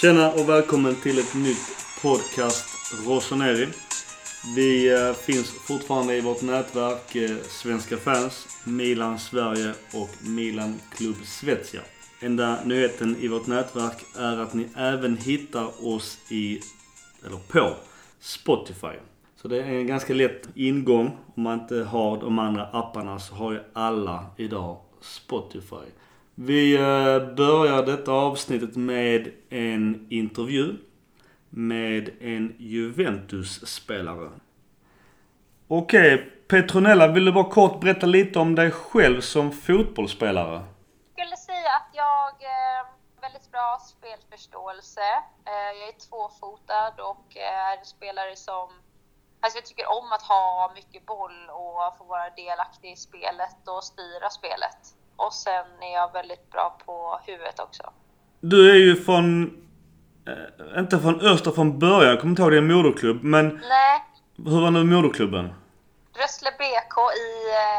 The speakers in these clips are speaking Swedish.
Tjena och välkommen till ett nytt podcast Rossoneri. Vi eh, finns fortfarande i vårt nätverk eh, Svenska fans, Milan Sverige och Milan Klubb Svezia. Enda nyheten i vårt nätverk är att ni även hittar oss i, eller på, Spotify. Så det är en ganska lätt ingång. Om man inte har de andra apparna så har ju alla idag Spotify. Vi eh, börjar detta avsnittet med en intervju med en Juventus-spelare. Okej, Petronella, vill du bara kort berätta lite om dig själv som fotbollsspelare? Jag skulle säga att jag har väldigt bra spelförståelse. Eh, jag är tvåfotad och är spelare som Alltså jag tycker om att ha mycket boll och få vara delaktig i spelet och styra spelet. Och sen är jag väldigt bra på huvudet också. Du är ju från... Eh, inte från Öster från början, jag kommer inte ihåg din moderklubb. Men Nej, hur var nu moderklubben? Rössle BK i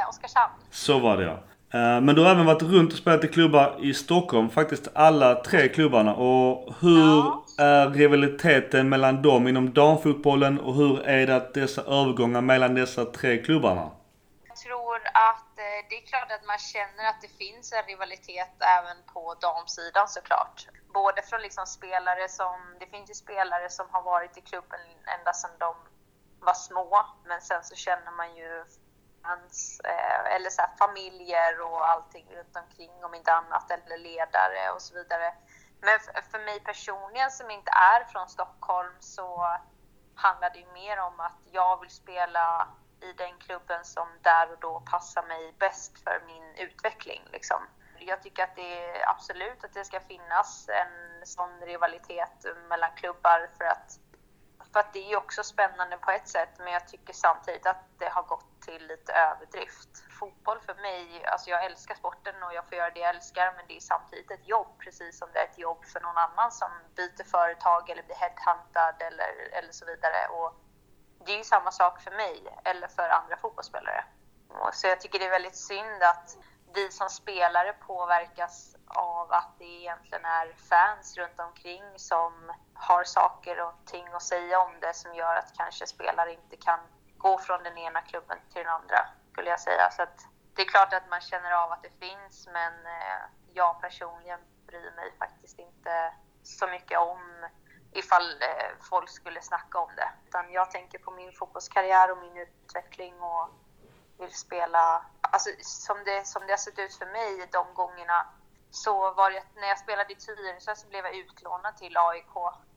eh, Oskarshamn. Så var det ja. Eh, Men du har även varit runt och spelat i klubbar i Stockholm. Faktiskt alla tre klubbarna. Och hur Ja. är rivaliteten mellan dem inom damfotbollen och hur är det att dessa övergångar mellan dessa tre klubbarna? Jag tror att det är klart att man känner att det finns en rivalitet även på damsidan såklart. Både från liksom spelare som, det finns ju spelare som har varit i klubben ända sedan de var små, men sen så känner man ju fans, eh, eller så här, familjer och allting runt omkring om inte annat, eller ledare och så vidare. Men för mig personligen som inte är från Stockholm så handlar det ju mer om att jag vill spela i den klubben som där och då passar mig bäst för min utveckling. Liksom. Jag tycker att det är absolut att det ska finnas en sån rivalitet mellan klubbar för att, för att det är ju också spännande på ett sätt men jag tycker samtidigt att det har gått till lite överdrift. Fotboll för mig, alltså jag älskar sporten och jag får göra det jag älskar men det är samtidigt ett jobb precis som det är ett jobb för någon annan som byter företag eller blir headhuntad eller, eller så vidare. Och det är ju samma sak för mig eller för andra fotbollsspelare. Och Så jag tycker det är väldigt synd att vi som spelare påverkas av att det egentligen är fans runt omkring som har saker och ting att säga om det som gör att kanske spelare inte kan gå från den ena klubben till den andra, skulle jag säga. Så att det är klart att man känner av att det finns, men eh, jag personligen bryr mig faktiskt inte så mycket om ifall eh, folk skulle snacka om det. Utan jag tänker på min fotbollskarriär och min utveckling och vill spela... Alltså som det, som det har sett ut för mig de gångerna så var det när jag spelade i Tyresö så blev jag utlånad till AIK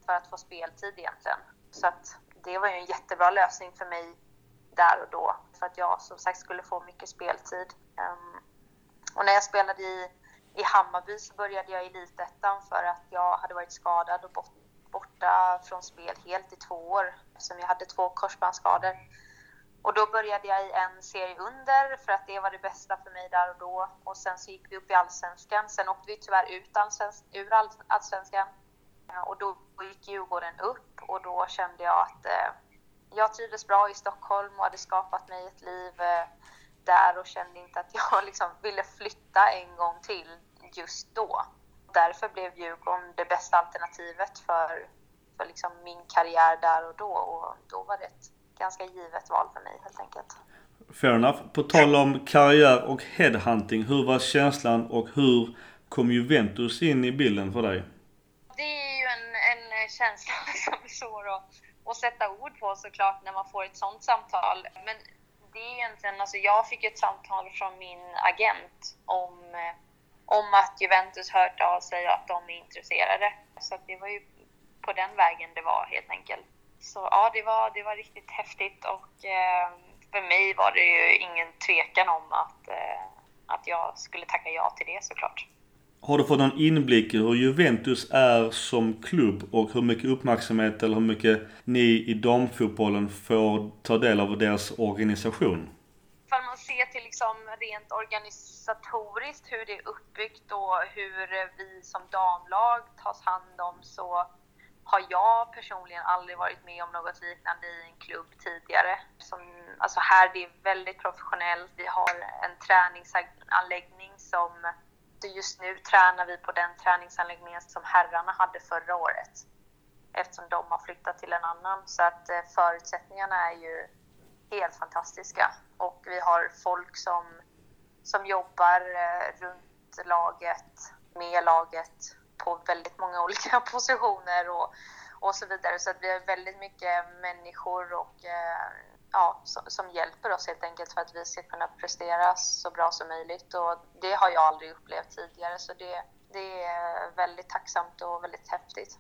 för att få speltid egentligen. Så att det var ju en jättebra lösning för mig där och då för att jag som sagt skulle få mycket speltid. Ehm, och när jag spelade i, i Hammarby så började jag i Elitettan för att jag hade varit skadad och bort, borta från spel helt i två år eftersom jag hade två korsbandsskador. Och då började jag i en serie under för att det var det bästa för mig där och då. Och sen så gick vi upp i Allsvenskan. Sen åkte vi tyvärr ut allsvens- ur Allsvenskan. Och då gick Djurgården upp och då kände jag att eh, jag trivdes bra i Stockholm och hade skapat mig ett liv eh, där och kände inte att jag liksom ville flytta en gång till just då. Därför blev Djurgården det bästa alternativet för, för liksom min karriär där och då och då var det ett ganska givet val för mig helt enkelt. Fair enough. På tal om karriär och headhunting. Hur var känslan och hur kom Juventus in i bilden för dig? Det är ju en, en känsla som är svår att, att sätta ord på såklart när man får ett sånt samtal. Men det är egentligen, alltså jag fick ett samtal från min agent om, eh, om att Juventus hört av sig och att de är intresserade. Så att det var ju på den vägen det var helt enkelt. Så ja, det var, det var riktigt häftigt och eh, för mig var det ju ingen tvekan om att, eh, att jag skulle tacka ja till det såklart. Har du fått någon inblick i hur Juventus är som klubb och hur mycket uppmärksamhet eller hur mycket ni i damfotbollen får ta del av deras organisation? Till liksom rent organisatoriskt hur det är uppbyggt och hur vi som damlag tas hand om så har jag personligen aldrig varit med om något liknande i en klubb tidigare. Som, alltså här det är väldigt professionellt. Vi har en träningsanläggning som, just nu tränar vi på den träningsanläggningen som herrarna hade förra året eftersom de har flyttat till en annan. Så att eh, förutsättningarna är ju helt fantastiska och vi har folk som, som jobbar eh, runt laget, med laget på väldigt många olika positioner och, och så vidare. Så att vi har väldigt mycket människor och eh, ja, som, som, hjälper oss helt enkelt för att vi ska kunna prestera så bra som möjligt. Och det har jag aldrig upplevt tidigare så det, det är väldigt tacksamt och väldigt häftigt.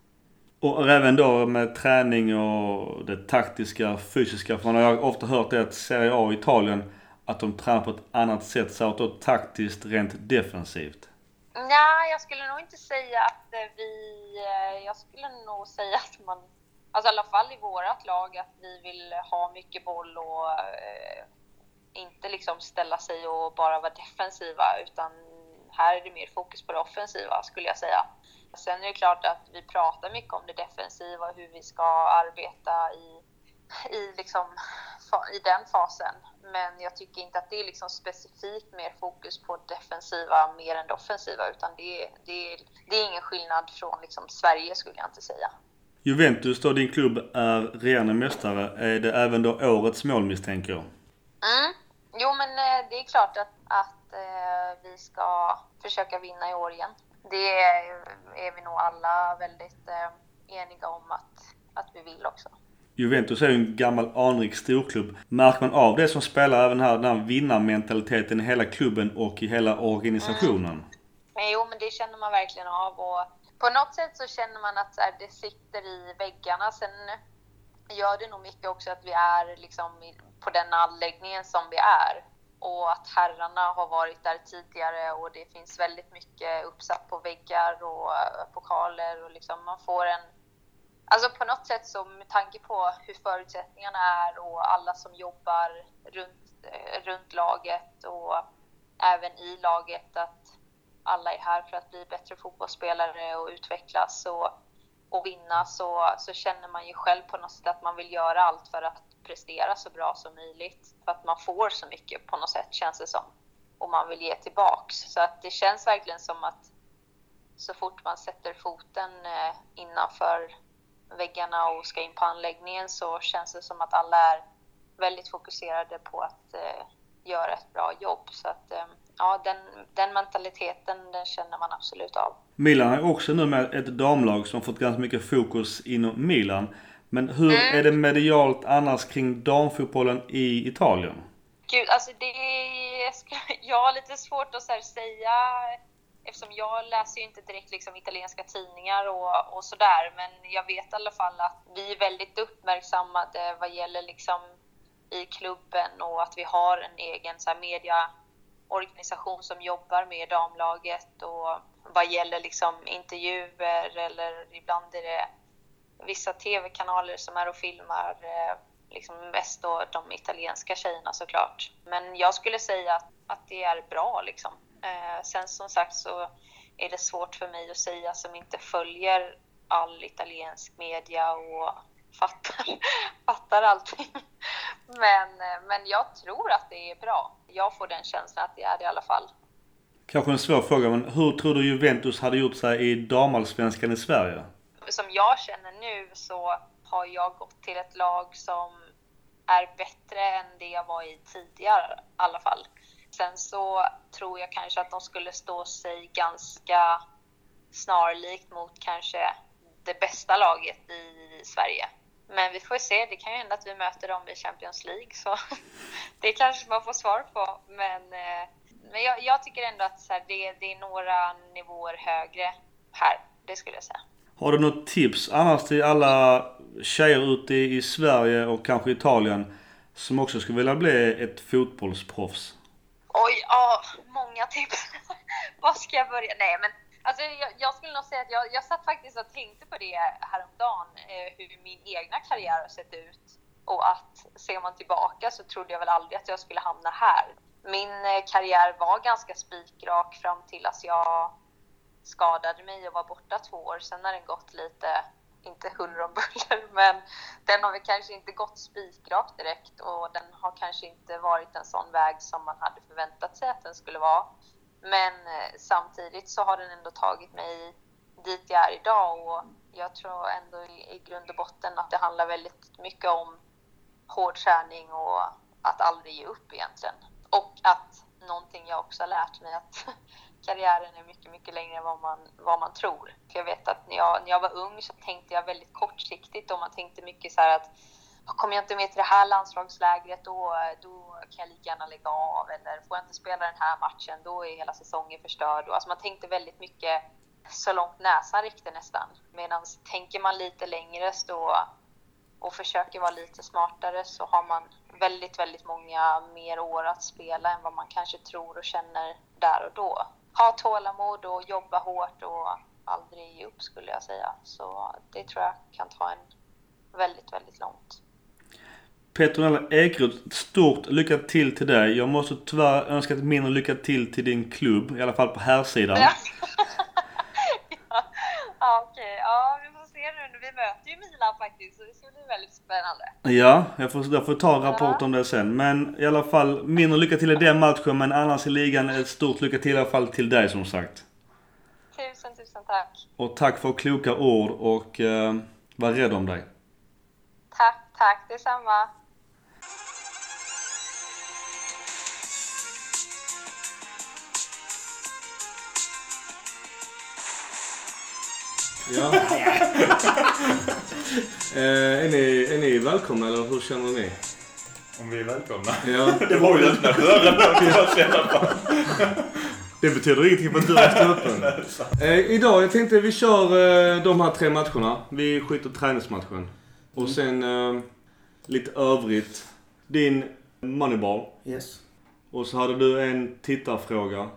Och även då med träning och det taktiska, fysiska. För man har ofta hört det att Serie A i Italien, att de tränar på ett annat sätt. Så då taktiskt, rent defensivt. Nej, jag skulle nog inte säga att eh, vi... Eh, jag skulle nog säga att man... Alltså i alla fall i vårt lag, att vi vill ha mycket boll och eh, inte liksom ställa sig och bara vara defensiva, utan här är det mer fokus på det offensiva skulle jag säga. Sen är det klart att vi pratar mycket om det defensiva och hur vi ska arbeta i, i, liksom, i den fasen. Men jag tycker inte att det är liksom specifikt mer fokus på defensiva mer än det offensiva utan det, det, det är ingen skillnad från liksom Sverige skulle jag inte säga. Juventus då, din klubb, är regerande mästare. Är det även då årets mål misstänker jag? Mm. Jo men eh, det är klart att, att eh, vi ska försöka vinna i år igen det är vi nog alla väldigt eh, eniga om att, att vi vill också. Juventus är ju en gammal anrik storklubb. Märker man av det som spelar även här, den här vinnarmentaliteten i hela klubben och i hela organisationen? Mm. Jo, men det känner man verkligen av och på något sätt så känner man att här, det sitter i väggarna. Sen gör det nog mycket också att vi är liksom på den anläggningen som vi är och att herrarna har varit där tidigare och det finns väldigt mycket uppsatt på väggar och pokaler och liksom man får en... Alltså på något sätt så med tanke på hur förutsättningarna är och alla som jobbar runt, eh, runt laget och även i laget att alla är här för att bli bättre fotbollsspelare och utvecklas och, och vinna så, så känner man ju själv på något sätt att man vill göra allt för att prestera så bra som möjligt. För att man får så mycket på något sätt känns det som. Och man vill ge tillbaks. Så att det känns verkligen som att så fort man sätter foten eh, innanför väggarna och ska in på anläggningen så känns det som att alla är väldigt fokuserade på att eh, göra ett bra jobb. Så att eh, ja, den, den mentaliteten den känner man absolut av. Milan har också nu med ett damlag som fått ganska mycket fokus inom Milan. Men hur mm. är det medialt annars kring damfotbollen i Italien? Gud, alltså det... Jag har lite svårt att säga eftersom jag läser ju inte direkt liksom italienska tidningar och, och sådär, men jag vet i alla fall att vi är väldigt uppmärksammade vad gäller liksom i klubben och att vi har en egen så här, mediaorganisation som jobbar med damlaget och vad gäller liksom intervjuer eller ibland är det vissa tv-kanaler som är och filmar eh, liksom mest då de italienska tjejerna såklart. Men jag skulle säga att, att det är bra liksom. Eh, sen som sagt så är det svårt för mig att säga som inte följer all italiensk media och fattar, fattar allting. Men, eh, men jag tror att det är bra. Jag får den känslan att det är det i alla fall. Kanske en svår fråga, men hur tror du Juventus hade gjort sig i damallsvenskan i Sverige? Som jag känner nu så har jag gått till ett lag som är bättre än det jag var i tidigare i alla fall. Sen så tror jag kanske att de skulle stå sig ganska snarlikt mot kanske det bästa laget i Sverige. Men vi får se, det kan ju hända att vi möter dem i Champions League så det kanske man får svar på. Men, eh, men jag, jag tycker ändå att så här, det, det är några nivåer högre här, det skulle jag säga. Har du något tips annars till alla tjejer ute i Sverige och kanske Italien som också skulle vilja bli ett fotbollsproffs? Oj, ja, många tips. Var ska jag börja? Nej, men alltså, jag, jag skulle nog säga att jag, jag satt faktiskt och tänkte på det häromdagen, eh, hur min egna karriär har sett ut. Och att ser man tillbaka så trodde jag väl aldrig att jag skulle hamna här. Min eh, karriär var ganska spikrak fram till att jag skadade mig och var borta två år. Sen har den gått lite, inte huller om buller, men den har väl kanske inte gått spikrakt direkt och den har kanske inte varit en sån väg som man hade förväntat sig att den skulle vara. Men eh, samtidigt så har den ändå tagit mig dit jag är idag och jag tror ändå i, i grund och botten att det handlar väldigt mycket om hård träning och att aldrig ge upp egentligen. Och att någonting jag också har lärt mig att karriären är mycket, mycket längre än vad man, vad man tror. För jag vet att när jag, när jag var ung så tänkte jag väldigt kortsiktigt och man tänkte mycket så här att ah, kommer jag inte med till det här landslagslägret då, då kan jag lika gärna lägga av eller får jag inte spela den här matchen då är hela säsongen förstörd. Alltså man tänkte väldigt mycket så långt näsan räckte nästan. Medan tänker man lite längre så, och försöker vara lite smartare så har man väldigt, väldigt många mer år att spela än vad man kanske tror och känner där och då. Ha tålamod och jobba hårt och aldrig ge upp skulle jag säga. Så det tror jag kan ta en väldigt, väldigt långt. Petronella Ekrot, stort lycka till till dig. Jag måste tyvärr önska ett mindre lycka till till din klubb, i alla fall på här sidan. Ja okej. Okay. Ja, vi får se nu. Vi möter ju Milan faktiskt, så det ska bli väldigt spännande. Ja, jag får, jag får ta rapport ja. om det sen. Men i alla fall, mindre lycka till i den matchen, men annars i ligan ett stort lycka till i alla fall till dig som sagt. Tusen, tusen tack. Och tack för kloka ord och uh, var rädd om dig. Tack, tack detsamma. Ja. eh, är, ni, är ni välkomna eller hur känner ni? Om vi är välkomna? Ja. Det var ju öppna dörren Det betyder ingenting för att dörren står öppen. Eh, idag, jag tänkte vi kör eh, de här tre matcherna. Vi skiter träningsmatchen. Och sen eh, lite övrigt. Din Moneyball. Yes. Och så hade du en tittarfråga.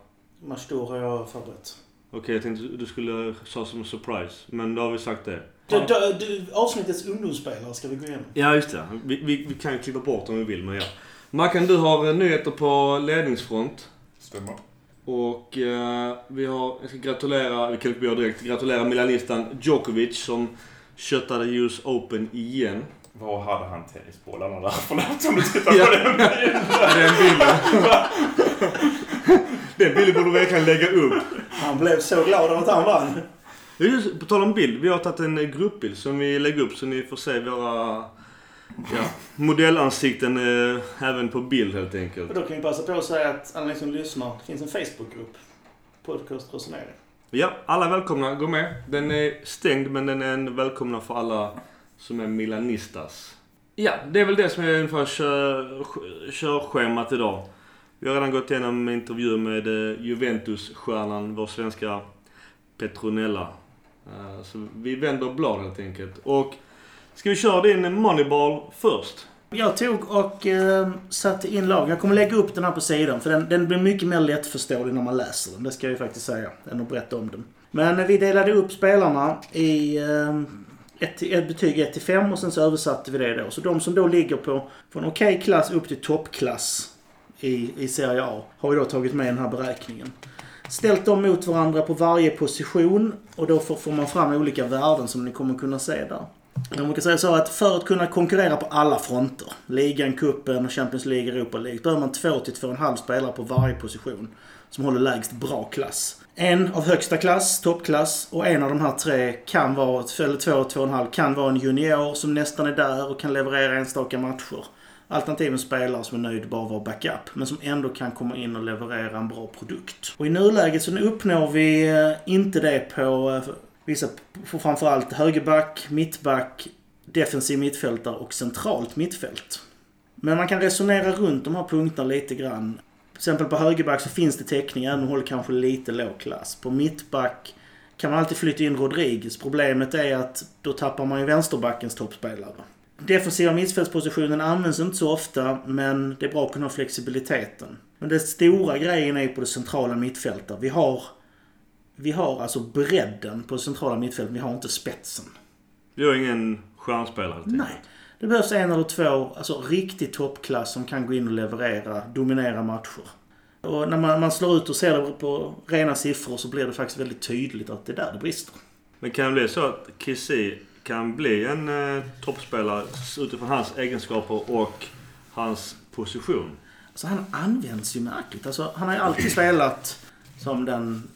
Mastor har jag förberett. Okej, okay, jag tänkte du skulle sa som en surprise. Men då har vi sagt det. Du, du, du, avsnittets ungdomsspelare ska vi gå igenom. Ja, just det. Vi, vi, vi kan ju klippa bort om vi vill, men ja. Mackan, du har eh, nyheter på ledningsfront. Stämmer. Och uh, vi har, jag ska gratulera, vi kan inte göra direkt, gratulera milanistan Djokovic som köttade US Open igen. Var hade han tennisbollarna där? Förlåt om du tittar på den bilden. den bilden. den bilden borde du verkligen lägga upp. Han blev så glad av att han vann. Just, på tal om bild. Vi har tagit en gruppbild som vi lägger upp så ni får se våra ja, modellansikten eh, även på bild helt enkelt. Och då kan vi passa på att säga att alla ni som lyssnar, det finns en Facebookgrupp. Podcast Resonering. Ja, alla välkomna. Gå med. Den är stängd men den är en välkomna för alla som är milanistas. Ja, det är väl det som är ungefär kör, körschemat idag. Vi har redan gått igenom intervjuer med eh, Juventus-stjärnan, vår svenska Petronella. Eh, så vi vänder blad helt enkelt. Och ska vi köra din Moneyball först? Jag tog och eh, satte in lag. Jag kommer lägga upp den här på sidan för den, den blir mycket mer lättförståelig när man läser den. Det ska jag ju faktiskt säga. Än att berätta om den. Men vi delade upp spelarna i eh, ett, ett betyg 1 till 5 och sen så översatte vi det då. Så de som då ligger på från okej okay klass upp till toppklass i, i Serie A har vi då tagit med i den här beräkningen. Ställt dem mot varandra på varje position och då får, får man fram olika värden som ni kommer kunna se där. Man brukar säga så att för att kunna konkurrera på alla fronter, ligan, kuppen, Champions League, Europa League, behöver man 2 till 2,5 spelare på varje position som håller lägst bra klass. En av högsta klass, toppklass, och en av de här tre kan vara, eller två och två och en halv, kan vara en junior som nästan är där och kan leverera enstaka matcher. Alternativt en spelare som är nöjd bara vara backup, men som ändå kan komma in och leverera en bra produkt. Och i nuläget så uppnår vi eh, inte det på eh, vissa, på framförallt högerback, mittback, defensiv mittfältare och centralt mittfält. Men man kan resonera runt de här punkterna lite grann. Till exempel på högerback så finns det täckning, även om håller kanske lite låg klass. På mittback kan man alltid flytta in Rodriguez. Problemet är att då tappar man ju vänsterbackens toppspelare. Defensiva mittfältspositionen används inte så ofta, men det är bra att kunna ha flexibiliteten. Men den stora grejen är på det centrala mittfältet. Vi har, vi har alltså bredden på det centrala mittfältet, vi har inte spetsen. Vi har ingen stjärnspelare? Nej. Det behövs en eller två, alltså riktigt toppklass som kan gå in och leverera, dominera matcher. Och när man, man slår ut och ser det på rena siffror så blir det faktiskt väldigt tydligt att det är där det brister. Men kan det bli så att Kissi kan bli en eh, toppspelare utifrån hans egenskaper och hans position. Alltså han används ju märkligt. Alltså, han har ju alltid spelat som den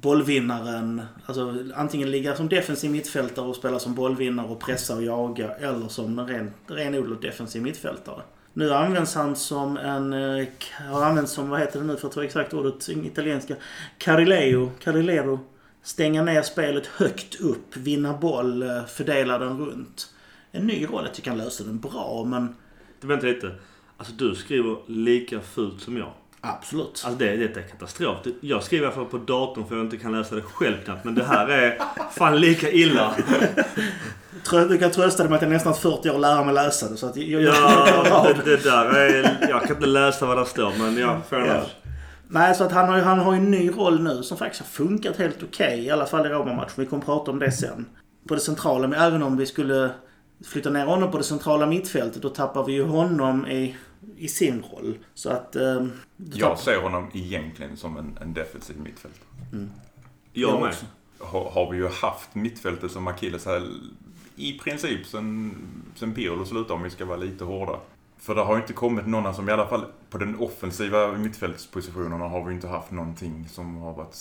bollvinnaren. Alltså antingen ligga som defensiv mittfältare och spela som bollvinnare och pressa och jaga. Eller som en ren, renodlad defensiv mittfältare. Nu används han som en... Eh, har använts som, vad heter det nu för att ta exakt ordet italienska? Carileo. Carilero. Stänga ner spelet högt upp, vinna boll, eh, fördela den runt. En ny roll. Jag tycker han löser den bra men Vänta lite. Alltså du skriver lika fult som jag. absolut. Alltså det, det är katastrof. Jag skriver i alla fall på datorn för jag inte kan läsa det själv knappt. Men det här är fan lika illa. Du kan trösta dig med att jag nästan 40 år att lära mig läsa det. Så att jag, jag, Ja, det, det där är... Jag kan inte läsa vad det står men ja, fair Ja. Nej, så att han har ju han har ju en ny roll nu som faktiskt har funkat helt okej. I alla fall i Roma-matchen. Vi kommer prata om det sen. På det centrala, men även om vi skulle flytta ner honom på det centrala mittfältet då tappar vi ju honom i, i sin roll. Så att... då Jag ser honom egentligen som en, en defensiv mittfältare. Jag med. också. Har, har vi ju haft mittfältet som akilleshäl i princip sen, sen Pirlo slutade om vi ska vara lite hårda. För det har ju inte kommit några som i alla fall på den offensiva mittfältspositionerna har vi inte haft någonting som har varit...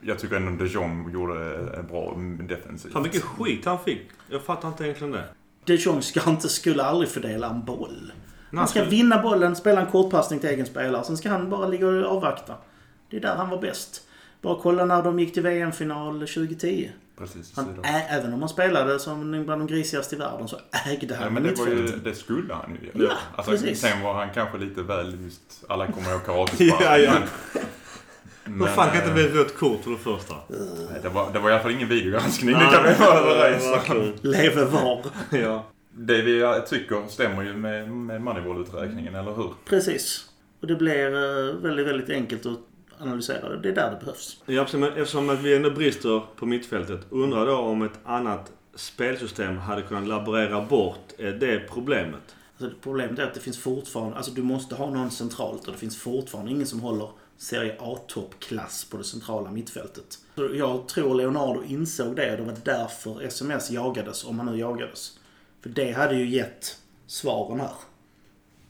Jag tycker ändå de Jong gjorde en bra defensivt. Fan vilken skit han fick. Jag fattar inte egentligen det. De Jong ska inte, skulle aldrig fördela en boll. Han ska vinna bollen, spela en kortpassning till egen spelare. Sen ska han bara ligga och avvakta. Det är där han var bäst. Bara kolla när de gick till VM-final 2010. Precis. Han, ä, även om han spelade som bland de grisigaste i världen så ägde han Ja, men det, var ju, det skulle han ju Ja, alltså, precis. Sen var han kanske lite väl just... Alla kommer ihåg karatespark. Ja, ja. Men, Vad fan kan eh, bli rött kort för det första? nej, det, var, det var i alla fall ingen videogranskning, det kan vi vara överens om. Leve var. Ja. Det vi tycker stämmer ju med, med Moneyball-uträkningen, eller hur? Precis. Och det blir eh, väldigt, väldigt enkelt att analysera det. Det är där det behövs. Ja, eftersom att vi ändå brister på mittfältet. Undrar då om ett annat spelsystem hade kunnat laborera bort eh, det problemet. Alltså, problemet är att det finns fortfarande, alltså du måste ha någon centralt och det finns fortfarande ingen som håller Serie A-toppklass på det centrala mittfältet. Jag tror Leonardo insåg det och det var därför SMS jagades, om han nu jagades. För det hade ju gett svaren här.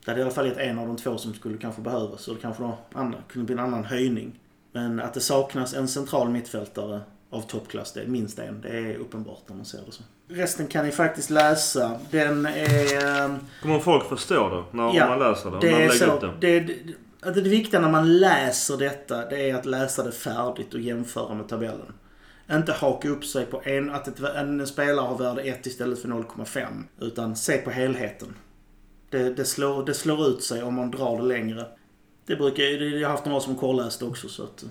Det hade i alla fall gett en av de två som skulle kanske behövas och det kanske andra, kunde bli en annan höjning. Men att det saknas en central mittfältare av toppklass, det är minst en. Det är uppenbart när man ser det så. Resten kan ni faktiskt läsa. Den är... ehm, Kommer folk förstå det när Ja, man läser det? det är så. det? Det, det, att det viktiga när man läser detta, det är att läsa det färdigt och jämföra med tabellen. Inte haka upp sig på en, att ett, en spelare har värde 1 istället för 0,5. Utan se på helheten. Det, det, slår, det slår ut sig om man drar det längre. Det brukar jag har haft några som kolläst också så att...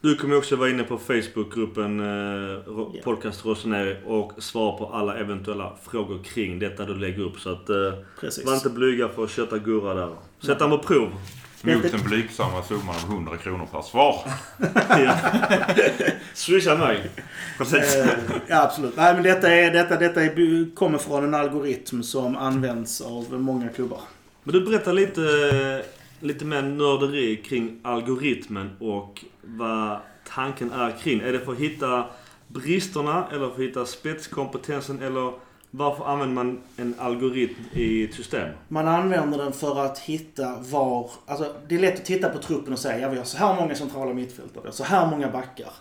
Du kommer också vara inne på Facebookgruppen eh, Ja. Podcast Roseneri och svara på alla eventuella frågor kring detta du lägger upp. Så att eh, var inte blyga för att köta Gurra där. Sätt han på prov. Mot den blygsamma summan av 100 kronor per svar. Ja. Swisha mig. Precis. Eh, ja, absolut. Nej, men detta, är, detta, detta är, kommer från en algoritm som används av många klubbar. Men du berättar lite, lite mer nörderi kring algoritmen och vad tanken är kring. Är det för att hitta bristerna eller för att hitta spetskompetensen eller varför använder man en algoritm i ett system? Man använder den för att hitta var... Alltså, det är lätt att titta på truppen och säga ja, vi har så här många centrala mittfältare, så här många backar.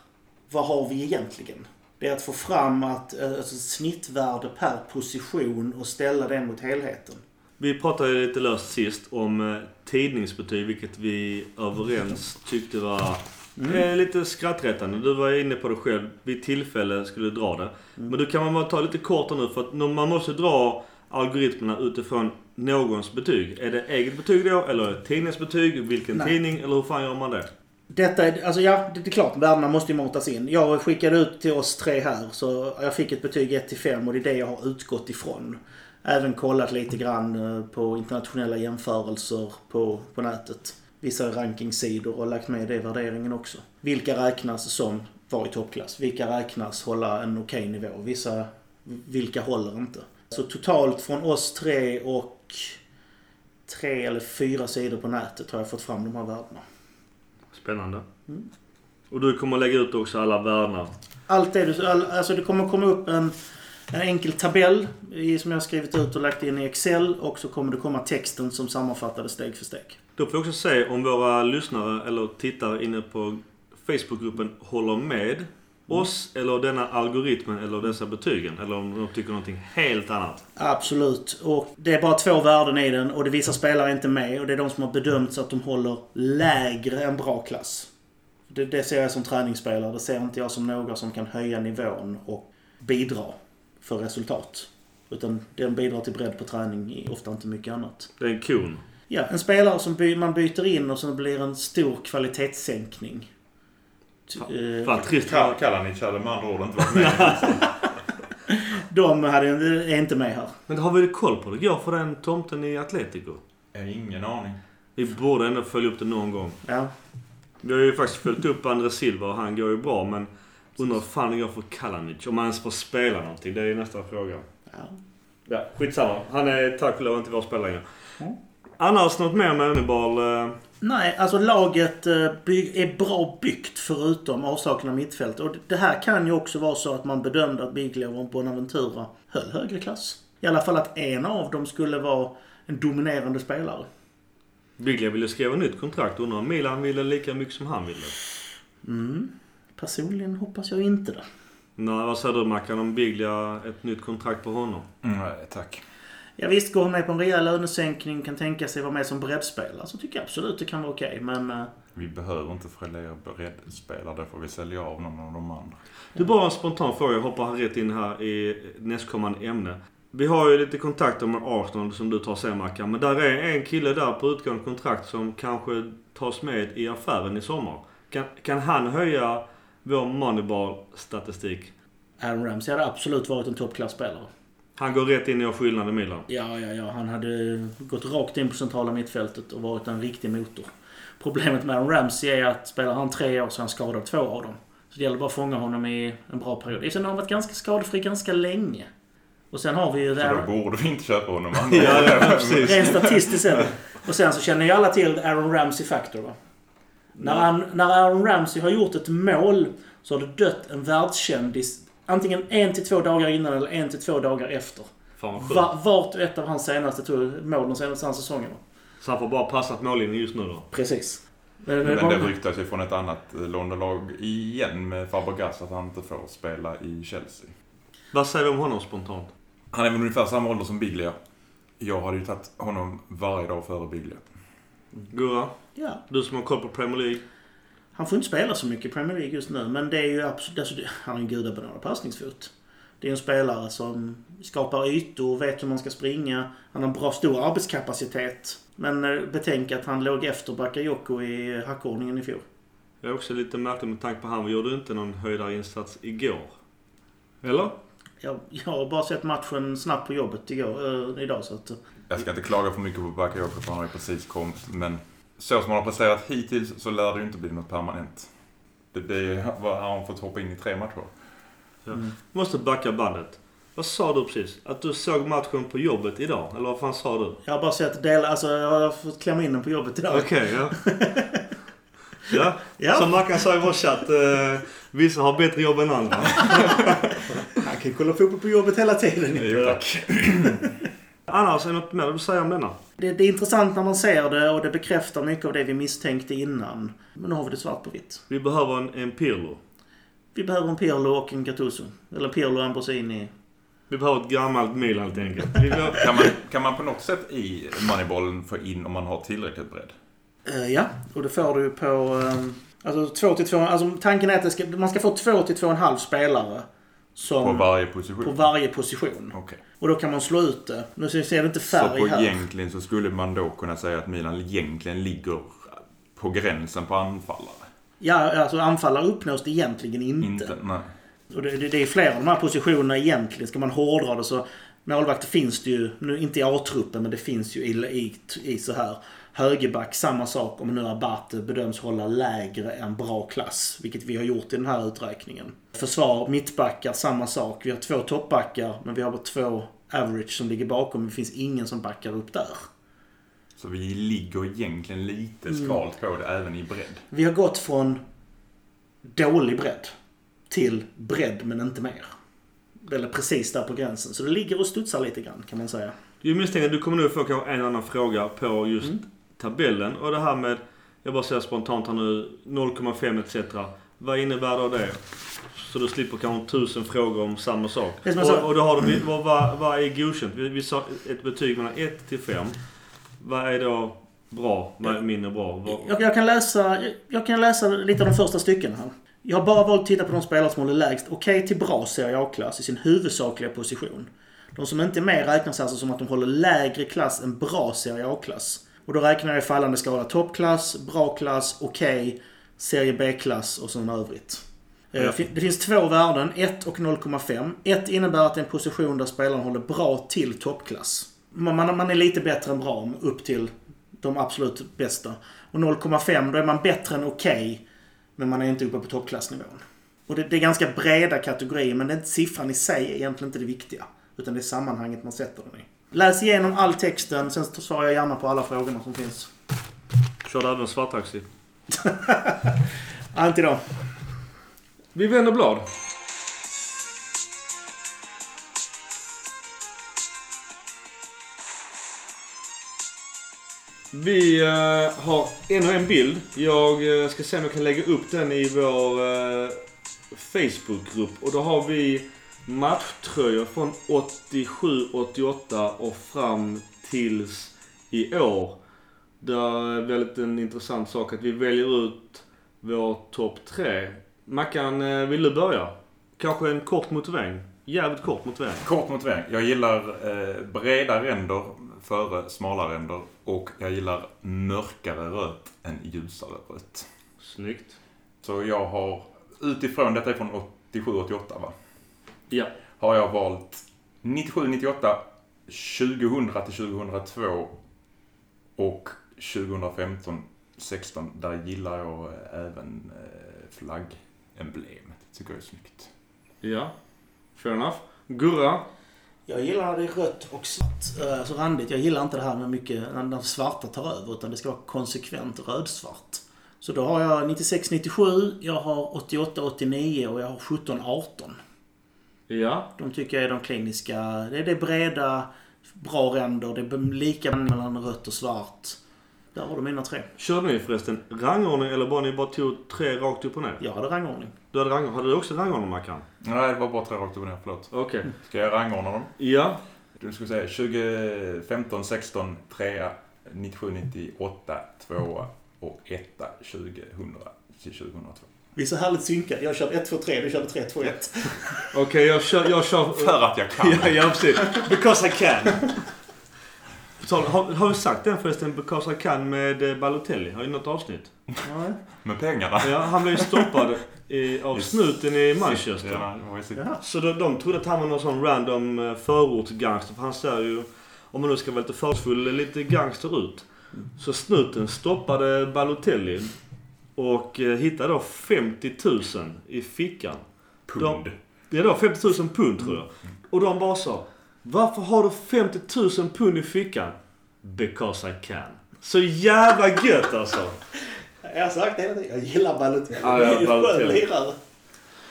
Vad har vi egentligen? Det är att få fram att, eh, alltså, snittvärde per position och ställa det mot helheten. Vi pratade lite löst sist om eh, tidningsbetyg, vilket vi överens tyckte var eh, lite skrattretande. Du var inne på det själv. Vid tillfälle skulle du dra det. Men då kan man bara ta lite kort nu för att man måste dra algoritmerna utifrån någons betyg. Är det eget betyg då? Eller tidningens betyg? Vilken Nej. tidning? Eller hur fan gör man det? Detta är, alltså ja, det är klart, värdena måste ju matas in. Jag skickade ut till oss tre här, så jag fick ett betyg 1 till 5 och det är det jag har utgått ifrån. Även kollat lite grann eh, på internationella jämförelser på, på nätet. Vissa rankingsidor och lagt med det i värderingen också. Vilka räknas som var i toppklass? Vilka räknas hålla en okej nivå? Vissa, vilka håller inte? Så totalt från oss tre och tre eller fyra sidor på nätet har jag fått fram de här värdena. Spännande. Och du kommer lägga ut också alla värdena. Allt det du... All, alltså det kommer komma upp en, en enkel tabell i, som jag har skrivit ut och lagt in i Excel. Och så kommer det komma texten som sammanfattar det steg för steg. Då får vi också se om våra lyssnare eller tittare inne på Facebookgruppen håller med oss eller denna algoritmen eller dessa betygen? Eller om de tycker någonting helt annat? Absolut. Och det är bara två värden i den och det vissa spelare inte med och det är de som har bedömts att de håller lägre än bra klass. Det, det ser jag som träningsspelare. Det ser inte jag som några som kan höja nivån och bidra för resultat. Utan den bidrar till bredd på träning, ofta inte mycket annat. Det är en kon. Ja, en spelare som by, man byter in och som blir en stor kvalitetssänkning. Ty- eh, Fan trist. Kalanic hade med andra ord inte varit med. De hade, är inte med här. Men har vi koll på det? Går för den tomten i Atletico? Jag har ingen aning. Vi borde ändå följa upp det någon gång. Ja. Vi har ju faktiskt följt upp André Silva och han går ju bra men undrar vad fan det går för Kalanic. Om han ens får spela någonting. Det är ju nästa fråga. ja. Ja, skitsamma. Han är tack och lov inte vår spelare längre. Mm. Annars något mer med Moneyball? eh, Nej, alltså laget eh, är bra byggt förutom avsaknad av mittfält. Och det här kan ju också vara så att man bedömde att Biglia och Bonaventura höll högre klass. I alla fall att en av dem skulle vara en dominerande spelare. Biglia ville skriva nytt kontrakt. Undrar om Milan ville lika mycket som han ville. Mm. Personligen hoppas jag inte det. Nej, vad säger du Mackan om Biglia ett nytt kontrakt på honom? Mm, Nej, tack. Ja, visst, går han med på en rejäl lönesänkning, kan tänka sig vara med som breddspelare, så tycker jag absolut det kan vara okej. Men eh, Vi behöver inte fler breddspelare. Där får vi sälja av någon av de andra. Du, bara en spontan fråga. Jag hoppar rätt in här i nästkommande ämne. Vi har ju lite kontakter med Arsenal som du tar sen Mackan. Men där är en kille där på utgående kontrakt som kanske tas med i affären i sommar. Kan, kan han höja vår Moneyball-statistik? Aaron Ramsey hade absolut varit en toppklassspelare. Han går rätt in och gör skillnad i Milan. Ja, ja, ja. Han hade gått rakt in på centrala mittfältet och varit en riktig motor. Problemet med Aaron Ramsey är att spelar han tre år så är han skadad två av dem. Så det gäller bara att fånga honom i en bra period. Har han varit ganska skadefri ganska länge. Och sen har vi ju... Så det då borde vi inte köpa honom. Ja, ja, precis. Rent statistiskt sett. Och sen så känner ju alla till Aaron Ramsey Factor va? När, han, när Aaron Ramsey har gjort ett mål så har det dött en världskändis antingen en till två dagar innan eller en till två dagar efter. Fan. Va, vart och ett av hans senaste tror jag, mål de senaste hans säsongerna. Så han får bara passa på mållinjen just nu då. Precis. Men, Men men, det ryktas ju från ett annat eh, Londonlag igen med Fabregas att han inte får spela i Chelsea. Vad säger vi om honom spontant? Han är väl ungefär samma ålder som Biglia. Jag hade ju tagit honom varje dag före Biglia. Gurra, ja. du som har koll på Premier League. Han får inte spela så mycket i Premier League just nu, men det är ju absolut... Alltså, han har en gudabenådad passningsfot. Det är en spelare som skapar ytor, vet hur man ska springa. Han har en bra, stor arbetskapacitet. Men eh, betänk att han låg efter Bakayoko i hackordningen i fjol. Jag är också lite märklig med tanke på han. Vi gjorde inte någon höjdarinsats igår. Eller? Jag, jag har bara sett matchen snabbt på jobbet igår, eh, idag, så att... eh, Jag ska inte klaga för mycket på Bakayoko för han har ju precis kommit. Men så som han har presterat hittills så lär det ju inte bli något permanent. Det, var, han har fått hoppa in i tre matcher. Ja. Måste backa bandet. Vad sa du precis? Att du såg matchen på jobbet idag? Eller vad fan sa du? Jag har bara sett dela, alltså jag har fått klämma in den på jobbet idag. Okej, ja. ja. Ja. Som Mackan sa i vår chatt. Eh, vissa har bättre jobb än andra. Han kan kolla fotboll på jobbet hela tiden. Jo tack. Annars, är det något mer du vill säga om denna? Det, det är intressant när man ser det och det bekräftar mycket av det vi misstänkte innan. Men nu har vi det svart på vitt. Vi behöver en, en Pirlo. Vi behöver en Pirlo och en Gattuso. Eller Pirlo och Ambrosini. Vi behöver ett gammalt Milan helt enkelt. Vi behöver... Kan man, kan man på något sätt i Moneyballen få in om man har tillräckligt bredd? Eh, ja, och det får du på... Um, alltså två till två... Alltså tanken är att ska, man ska få två till två och en halv spelare. Som, På varje position? på varje position. Okej. Och då kan man slå ut det. Nu ser det inte Så färg på här. egentligen så skulle man då kunna säga att Milan egentligen ligger på gränsen på anfallare? Ja, alltså anfallare uppnås det egentligen inte. Inte? Nej. Och det, det, det är flera av de här positionerna egentligen. Ska man hårdra det så... Målvakter finns det ju, nu inte i A-truppen, men det finns ju i, i, i så här. Högerback, samma sak om nu Abate bedöms hålla lägre än bra klass. Vilket vi har gjort i den här uträkningen. Försvar, mittbackar, samma sak. Vi har två toppbackar, men vi har bara två average som ligger bakom. Det finns ingen som backar upp där. Så vi ligger egentligen lite Mm. skralt på det även i bredd. Vi har gått från dålig bredd till bredd men inte mer. Eller precis där på gränsen. Så det ligger och studsar lite grann kan man säga. Jag misstänker att du kommer nu få en annan fråga på just tabellen. Och det här med Jag bara säger spontant här nu, 0,5 etc. Vad innebär då det? Så du slipper kanske tusen frågor om samma sak. Och, och då har du, vad, vad, vad är godkänt? Vi, vi sa ett betyg mellan 1 till 5. Vad är då bra? Vad är mindre bra? Vad, Jag, jag, kan läsa, jag, jag kan läsa lite av de första styckena här. Jag har bara valt att titta på de spelare som håller lägst okej till bra Serie A-klass i sin huvudsakliga position. De som inte är med räknas alltså som att de håller lägre klass än bra Serie A-klass. Och då räknar jag i fallande skala toppklass, bra klass, okej, Serie B-klass och sånt övrigt. Fin- Det finns två värden, 1 och 0,5. 1 innebär att det är en position där spelaren håller bra till toppklass. Man, man, man är lite bättre än bra upp till de absolut bästa. Och 0,5 då är man bättre än okej, men man är inte uppe på toppklassnivån. Och det, det är ganska breda kategorier, men inte, siffran i sig är egentligen inte det viktiga. Utan det är sammanhanget man sätter den i. Läs igenom all texten, sen svarar jag gärna på alla frågorna som finns. Kör du även svarttaxi? Ja, inte idag. Vi vänder blad. Vi eh, har ännu en bild. Jag eh, ska se om jag kan lägga upp den i vår uh, Facebookgrupp. Och då har vi matchtröjor från 87-88 och fram tills i år. Det är väldigt en intressant sak att vi väljer ut vår topp tre. Mackan, eh, vill du börja? Kanske en kort motivering? Jävligt kort motivering. Kort motivering. Jag gillar eh, breda ränder före smala ränder. Och jag gillar mörkare rött än ljusare rött. Snyggt. Så jag har utifrån, detta är från 87-88 va? Ja. Har jag valt 97-98, 2000 till 2002 och 2015-16. Där gillar jag eh, även eh, flaggemblemet. Tycker jag är snyggt. Ja. Fair enough. Gurra. Jag gillar det rött och svart. Alltså randigt. Jag gillar inte det här med mycket, när den svarta tar över. Utan det ska vara konsekvent rödsvart. Så då har jag 96-97, jag har 88-89 och jag har 17-18. Ja. De tycker jag är de kliniska. Det är det breda, bra ränder. Det är lika mellan rött och svart. Där har du mina tre. Körde ni förresten rangordning eller bara ni bara tog tre rakt upp och ner? Jag hade rangordning. Du hade rangordning. Hade du också rangordning Mackan? Nej, det var bara tre rakt upp och ner. Förlåt. Okej. Ska jag rangordna dem? Ja. Du ska säga 2015, 16, 3, 97, 98, 2 och 1, 2000 till 2002. Vi är så härligt synkade. Jag körde 1, 2, 3. Du körde 3, 2, 1. Okej, jag kör... Jag kör För att jag kan. ja, ja, precis. Because I can. Så, har, har vi sagt den förresten, Because I can med eh, Balotelli? Har ju något avsnitt? Ja. Med pengarna. Ja, han blev ju stoppad i, av Just- snuten i Manchester. Ja. Så de, de trodde att han var någon sån random eh, förortsgangster. För han ser ju, om man nu ska vara lite fördomsfull, lite gangster ut. Så snuten stoppade Balotelli och eh, hittade då 50 000 i fickan. Pund. Det är då 50 000 pund tror jag. Och de bara sa Varför har du 50 000 pund i fickan? Because I can. Så jävla gött alltså. Jag har sagt det hela tiden. Jag gillar Balotelli. Ja, ja, Det är en Balotelli. lirare.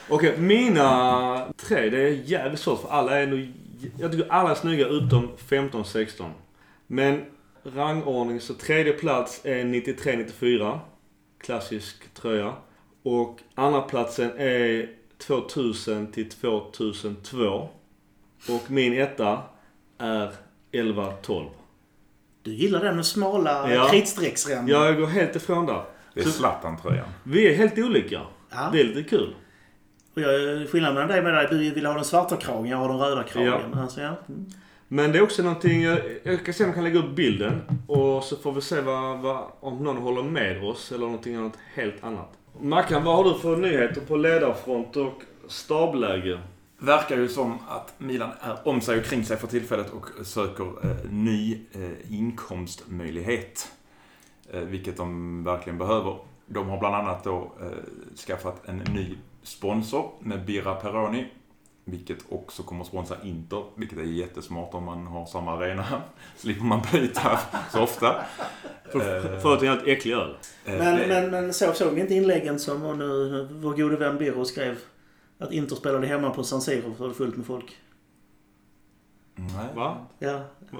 Okej, mina tre, det är jävligt svårt för alla är nog... Jag tycker alla är snygga utom 15-16. Men rangordning så tredje plats är 93-94. Klassisk tröja. Och andra platsen är 2000 till 2002. Och min etta är 11-12. Du gillar den med smala Ja. kritstrecksränder. Jag går helt ifrån där. Det är Zlatan-tröjan. Vi är helt olika. Ja. Det är lite kul. Och jag, skillnaden mellan dig är att du vill ha den svarta kragen, jag har den röda kragen. Alltså, ja. Men det är också någonting, jag, jag kan se om jag kan lägga upp bilden och så får vi se vad, vad, om någon håller med oss eller någonting annat helt annat. Mackan, vad har du för nyheter på ledarfront och stabläge? Verkar ju som att Milan är om sig och kring sig för tillfället och söker eh, ny eh, inkomstmöjlighet. Eh, vilket de verkligen behöver. De har bland annat då eh, skaffat en ny sponsor med Birra Peroni. Vilket också kommer att sponsra Inter, vilket är jättesmart om man har samma arena. Slipper man byta så ofta. För, Eh, för att det är helt äcklig öl. Eh, Men, men, men så, såg ni inte inläggen som och nu, vår gode vän Birro skrev? Att Inter spelade hemma på San Siro för det var fullt med folk. Nej. Va? Ja. Va?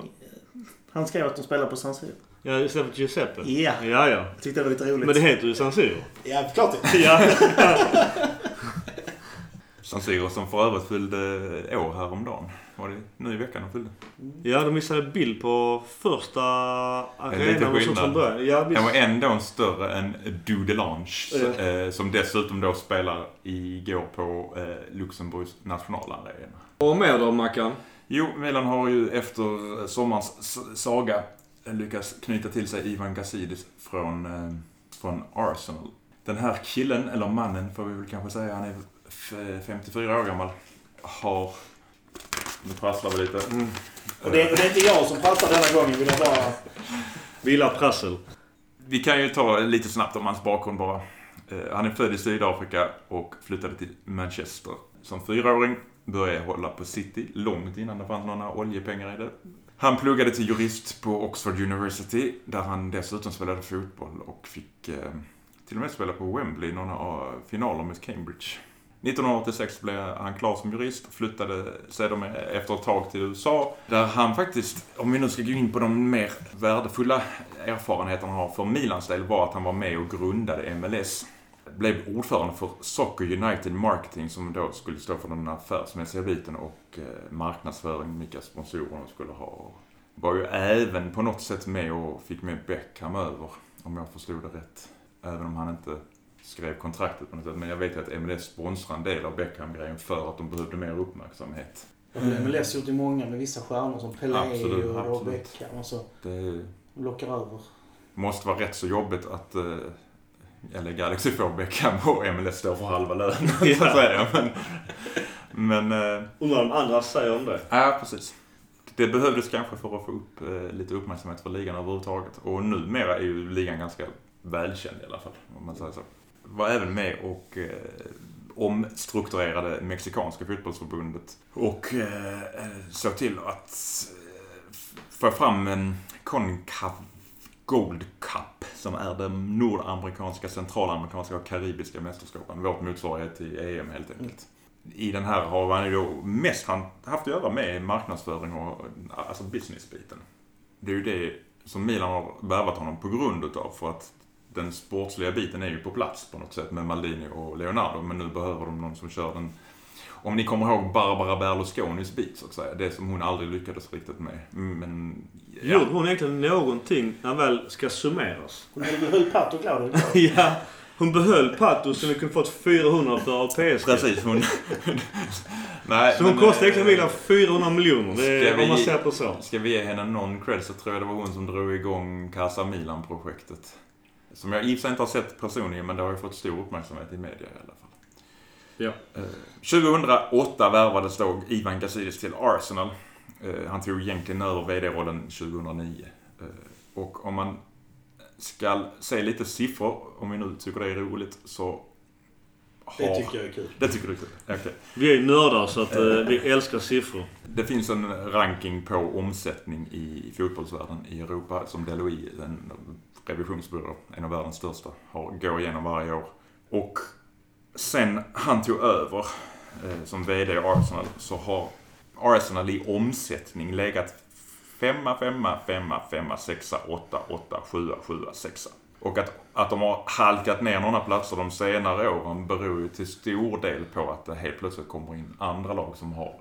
Han skrev att de spelade på San Siro. Ja, istället för Giuseppe. Ja. Ja, ja. Jag tyckte det var lite roligt. Men det heter ju San Siro. Ja, klart det. Ja. San Siro som för övrigt fyllde år häromdagen. Var det nu i veckan de fyllde? ja, de visade bild på första arenan och skillnad. från början. Ja, Den var ändå större än Dudelange. Ja. Eh, som dessutom då spelar igår på eh, Luxemburgs nationalarena. Och mer då, Mackan? Jo, Milan har ju efter sommarens saga lyckats knyta till sig Ivan Gazidis från, eh, från Arsenal. Den här killen, eller mannen får vi väl kanske säga, han är 54 år gammal. Har... Nu prasslar vi lite. Mm. Och det, det är inte jag som pratar denna gången, vill jag bara... Vila prassel. Vi kan ju ta lite snabbt om hans bakgrund bara. Eh, Han är född i Sydafrika och flyttade till Manchester. Som fyraåring började hålla på City, långt innan det fanns några oljepengar i det. Han pluggade till jurist på Oxford University, där han dessutom spelade fotboll och fick eh, till och med spela på Wembley i några finaler mot Cambridge. 1986 blev han klar som jurist, flyttade sedan efter ett tag till USA, där han faktiskt, om vi nu ska gå in på de mer värdefulla erfarenheterna han har för Milans del, var att han var med och grundade MLS. Blev ordförande för Soccer United Marketing som då skulle stå för den affärsmässiga biten och eh, marknadsföring, vilka sponsorer de skulle ha. Var ju även på något sätt med och fick med Beckham över, om jag förstod det rätt. Även om han inte skrev kontraktet på något sätt. Men jag vet att MLS sponsrar en del av Beckham-grejen för att de behövde mer uppmärksamhet. Och MLS gjort i många med vissa stjärnor som Pelé Absolut, och absolut. Beckham och så. Det Lockar över. måste vara rätt så jobbigt att eh, LA Galaxy får Beckham och MLS står för halva lönen, så att säga. Men, men eh, Undrar om andra säger om det. ja, precis. Det behövdes kanske för att få upp eh, lite uppmärksamhet för ligan överhuvudtaget. Och numera är ju ligan ganska välkänd i alla fall, om man säger så. Var även med och eh, omstrukturerade Mexikanska fotbollsförbundet. Och eh, såg till att eh, få fram en Concaf Gold Cup som är de nordamerikanska, centralamerikanska och karibiska mästerskapen. Vårt motsvarighet till EM helt enkelt. I den här har han ju då mest haft att göra med marknadsföring och alltså businessbiten. Det är ju det som Milan har värvat honom på grund utav för att den sportsliga biten är ju på plats på något sätt med Maldini och Leonardo men nu behöver de någon som kör den om ni kommer ihåg Barbara Berlusconis bit så att säga. Det som hon aldrig lyckades riktigt med. Men... Gjorde hon egentligen någonting när väl ska summeras? Hon höll Pat och Claudio ja. Hon behöll Pato som vi kunde fått 400 för av PSG. Precis, hon... Nej, Så hon men, kostade eh, egentligen Milan 400 miljoner. Det är, om man ser på så. Ska vi ge henne någon cred så tror jag det var hon som drog igång Casa Milan-projektet. Som jag i och inte har sett personligen men det har ju fått stor uppmärksamhet i media i alla fall. Ja. Eh, 2008 värvades då Ivan Gazidis till Arsenal. Eh, Han tog egentligen över VD-rollen 2009. Eh, Och om man ska se lite siffror, om vi nu tycker det är roligt, så har... Det tycker jag är kul. Det tycker du är kul? Okej. Vi är ju nördar så att eh, vi älskar siffror. Det finns en ranking på omsättning i fotbollsvärlden i Europa som Deloitte, en revisionsbyrå, en av världens största, har, går igenom varje år. Och sen han tog över eh, som VD i Arsenal så har Arsenal i omsättning legat femma, femma, femma, femma, sexa, åtta, åtta, sjua, sjua, sexa. Och att, att de har halkat ner några platser de senare åren beror ju till stor del på att det helt plötsligt kommer in andra lag som har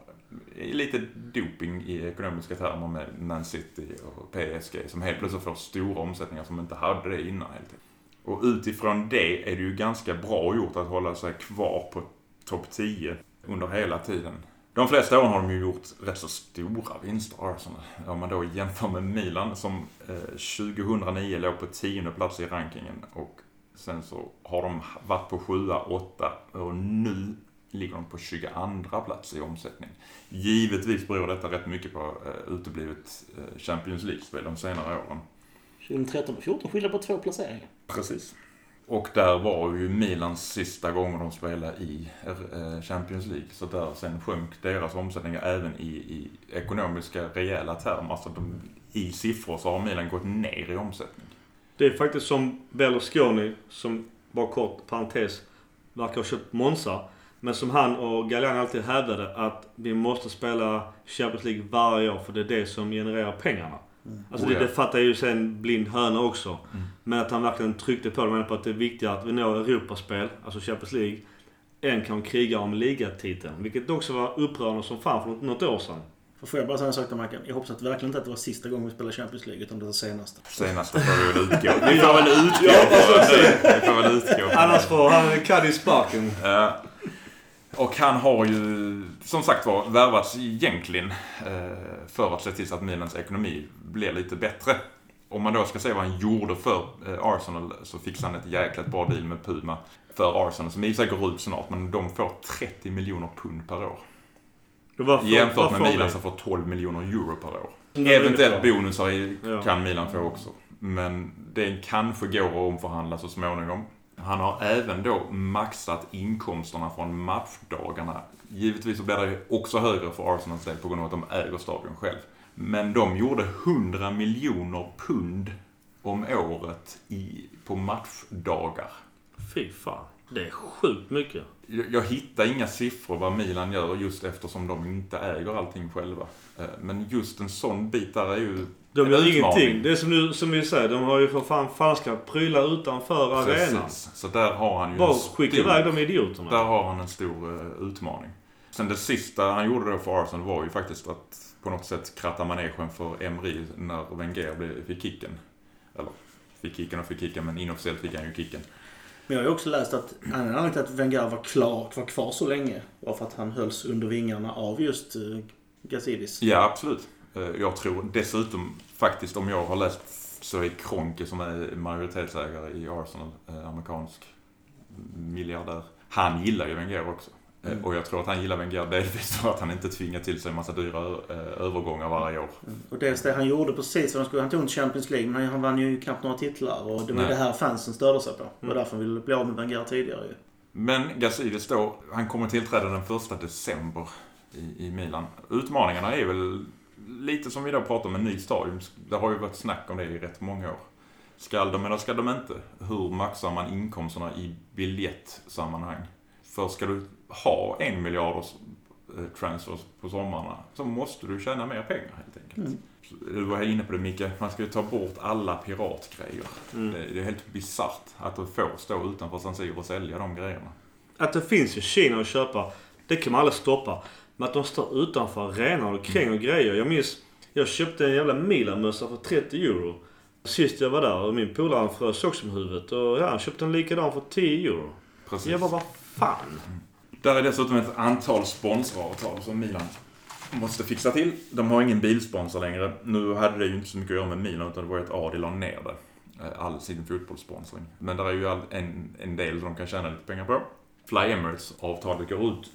lite doping i ekonomiska termer med Man City och PSG som helt plötsligt får stora omsättningar som inte hade det innan helt enkelt. Och utifrån det är det ju ganska bra gjort att hålla sig kvar på topp 10 under hela tiden. De flesta åren har de ju gjort rätt så stora vinster, Arsenal. Om man då jämför med Milan som eh, 2009 låg på tionde plats i rankingen och sen så har de varit på sjua, åtta och nu ligger de på 22 plats i omsättning. Givetvis beror detta rätt mycket på eh, uteblivet eh, Champions League-spel de senare åren. 2013 och 14 skiljer på två placeringar. Precis. Och där var ju Milans sista gånger de spelade i eh, Champions League. Så där sen sjönk deras omsättning även i, i ekonomiska rejäla termer. Alltså de, i siffror så har Milan gått ner i omsättning. Det är faktiskt som Berlusconi, som bara kort parentes, verkar ha köpt Monza. Men som han och Galliani alltid hävdade att vi måste spela Champions League varje år för det är det som genererar pengarna. Alltså Oh, det, ja. det fattar ju sen blind höna också. Mm. Men att han verkligen tryckte på det. på att det är viktigare att vi når Europaspel, alltså Champions League, än kan kriga om ligatiteln. Vilket också var upprörande som fan för något, något år sedan. För får jag bara säga en sak till Mackan? Jag hoppas att verkligen inte att det var sista gången vi spelade Champions League, utan det var senaste. Senaste får vi väl utgå. Vi får väl utgå. Vi får väl utgå. Annars får han Caddy sparken. Ja. Och han har ju som sagt var värvats egentligen eh, för att se till så att Milans ekonomi blir lite bättre. Om man då ska se vad han gjorde för eh, Arsenal så fixade han ett jäkligt bra deal med Puma för Arsenal som i sig går ut snart men de får 30 miljoner pund per år. Varför- Jämfört varför med Milan som får 12 miljoner euro per år. Eventuellt bonusar i- Ja. kan Milan få också. Men det kanske går att omförhandla så småningom. Han har även då maxat inkomsterna från matchdagarna. Givetvis så blir det också högre för Arsenals del på grund av att de äger stadion själv. Men de gjorde 100 miljoner pund om året i, på matchdagar. Fy fan. Det är sjukt mycket. Jag, jag hittar inga siffror vad Milan gör just eftersom de inte äger allting själva. Eh, Men just en sån bit där är ju De en gör utmaning. ingenting. Det är som, du, som vi säger, de har ju för fan falska prylar utanför arenan. Så där har han ju Bara en skicka stor- iväg de idioterna. Där har han en stor eh, utmaning. Sen det sista han gjorde då för Arsenal var ju faktiskt att på något sätt kratta manegen för Emery när Wenger blev- fick kicken. Eller fick kicken och fick kicken, men inofficiellt fick han ju kicken. Men jag har ju också läst att anledningen till att Wenger var, klar, var kvar så länge var för att han hölls under vingarna av just uh, Gazidis. Ja, absolut. Eh, Jag tror dessutom faktiskt, om jag har läst, så är Kroenke som är majoritetsägare i Arsenal, eh, amerikansk miljardär. Han gillar ju Wenger också. Eh, Mm. Och jag tror att han gillar Wenger delvis för att han inte tvingar till sig en massa dyra eh, övergångar varje år. Och dels det han gjorde precis vad han skulle. Han tog inte Champions League men han vann ju knappt några titlar. Och det var Nej. det här fansen störde sig på. Det var Mm. därför han ville bli av med Wenger tidigare ju. Men Gazidis då, han kommer tillträda den första december i, i Milan. Utmaningarna är väl lite som vi då pratar om en ny stadion. Det har ju varit snack om det i rätt många år. Ska de eller ska de inte? Hur maxar man inkomsterna i biljettsammanhang? För ska du ha en miljarders eh, transfers på sommarna så måste du tjäna mer pengar helt enkelt. Mm. Du var inne på det Micke, man ska ju ta bort alla piratgrejer. Mm. Det, är helt bisarrt att du får stå utanför San Siro och sälja de grejerna. Att det finns ju Kina att köpa, det kan man aldrig stoppa. Men att de står utanför arenan och kränger grejer. Jag minns, jag köpte en jävla Milan-mössa för 30 euro. Sist jag var där och min polare frös också med huvudet. Och ja, han köpte en likadan för 10 euro. Precis. Jag bara, vad fan? Där är dessutom ett antal sponsoravtal som Milan måste fixa till. De har ingen bilsponsor längre. Nu hade det ju inte så mycket att göra med Milan utan det var ju att Adi la ner det. Eh, All sin fotbollssponsring. Men där är ju en, en del de kan tjäna lite pengar på. Fly Emirates-avtalet går ut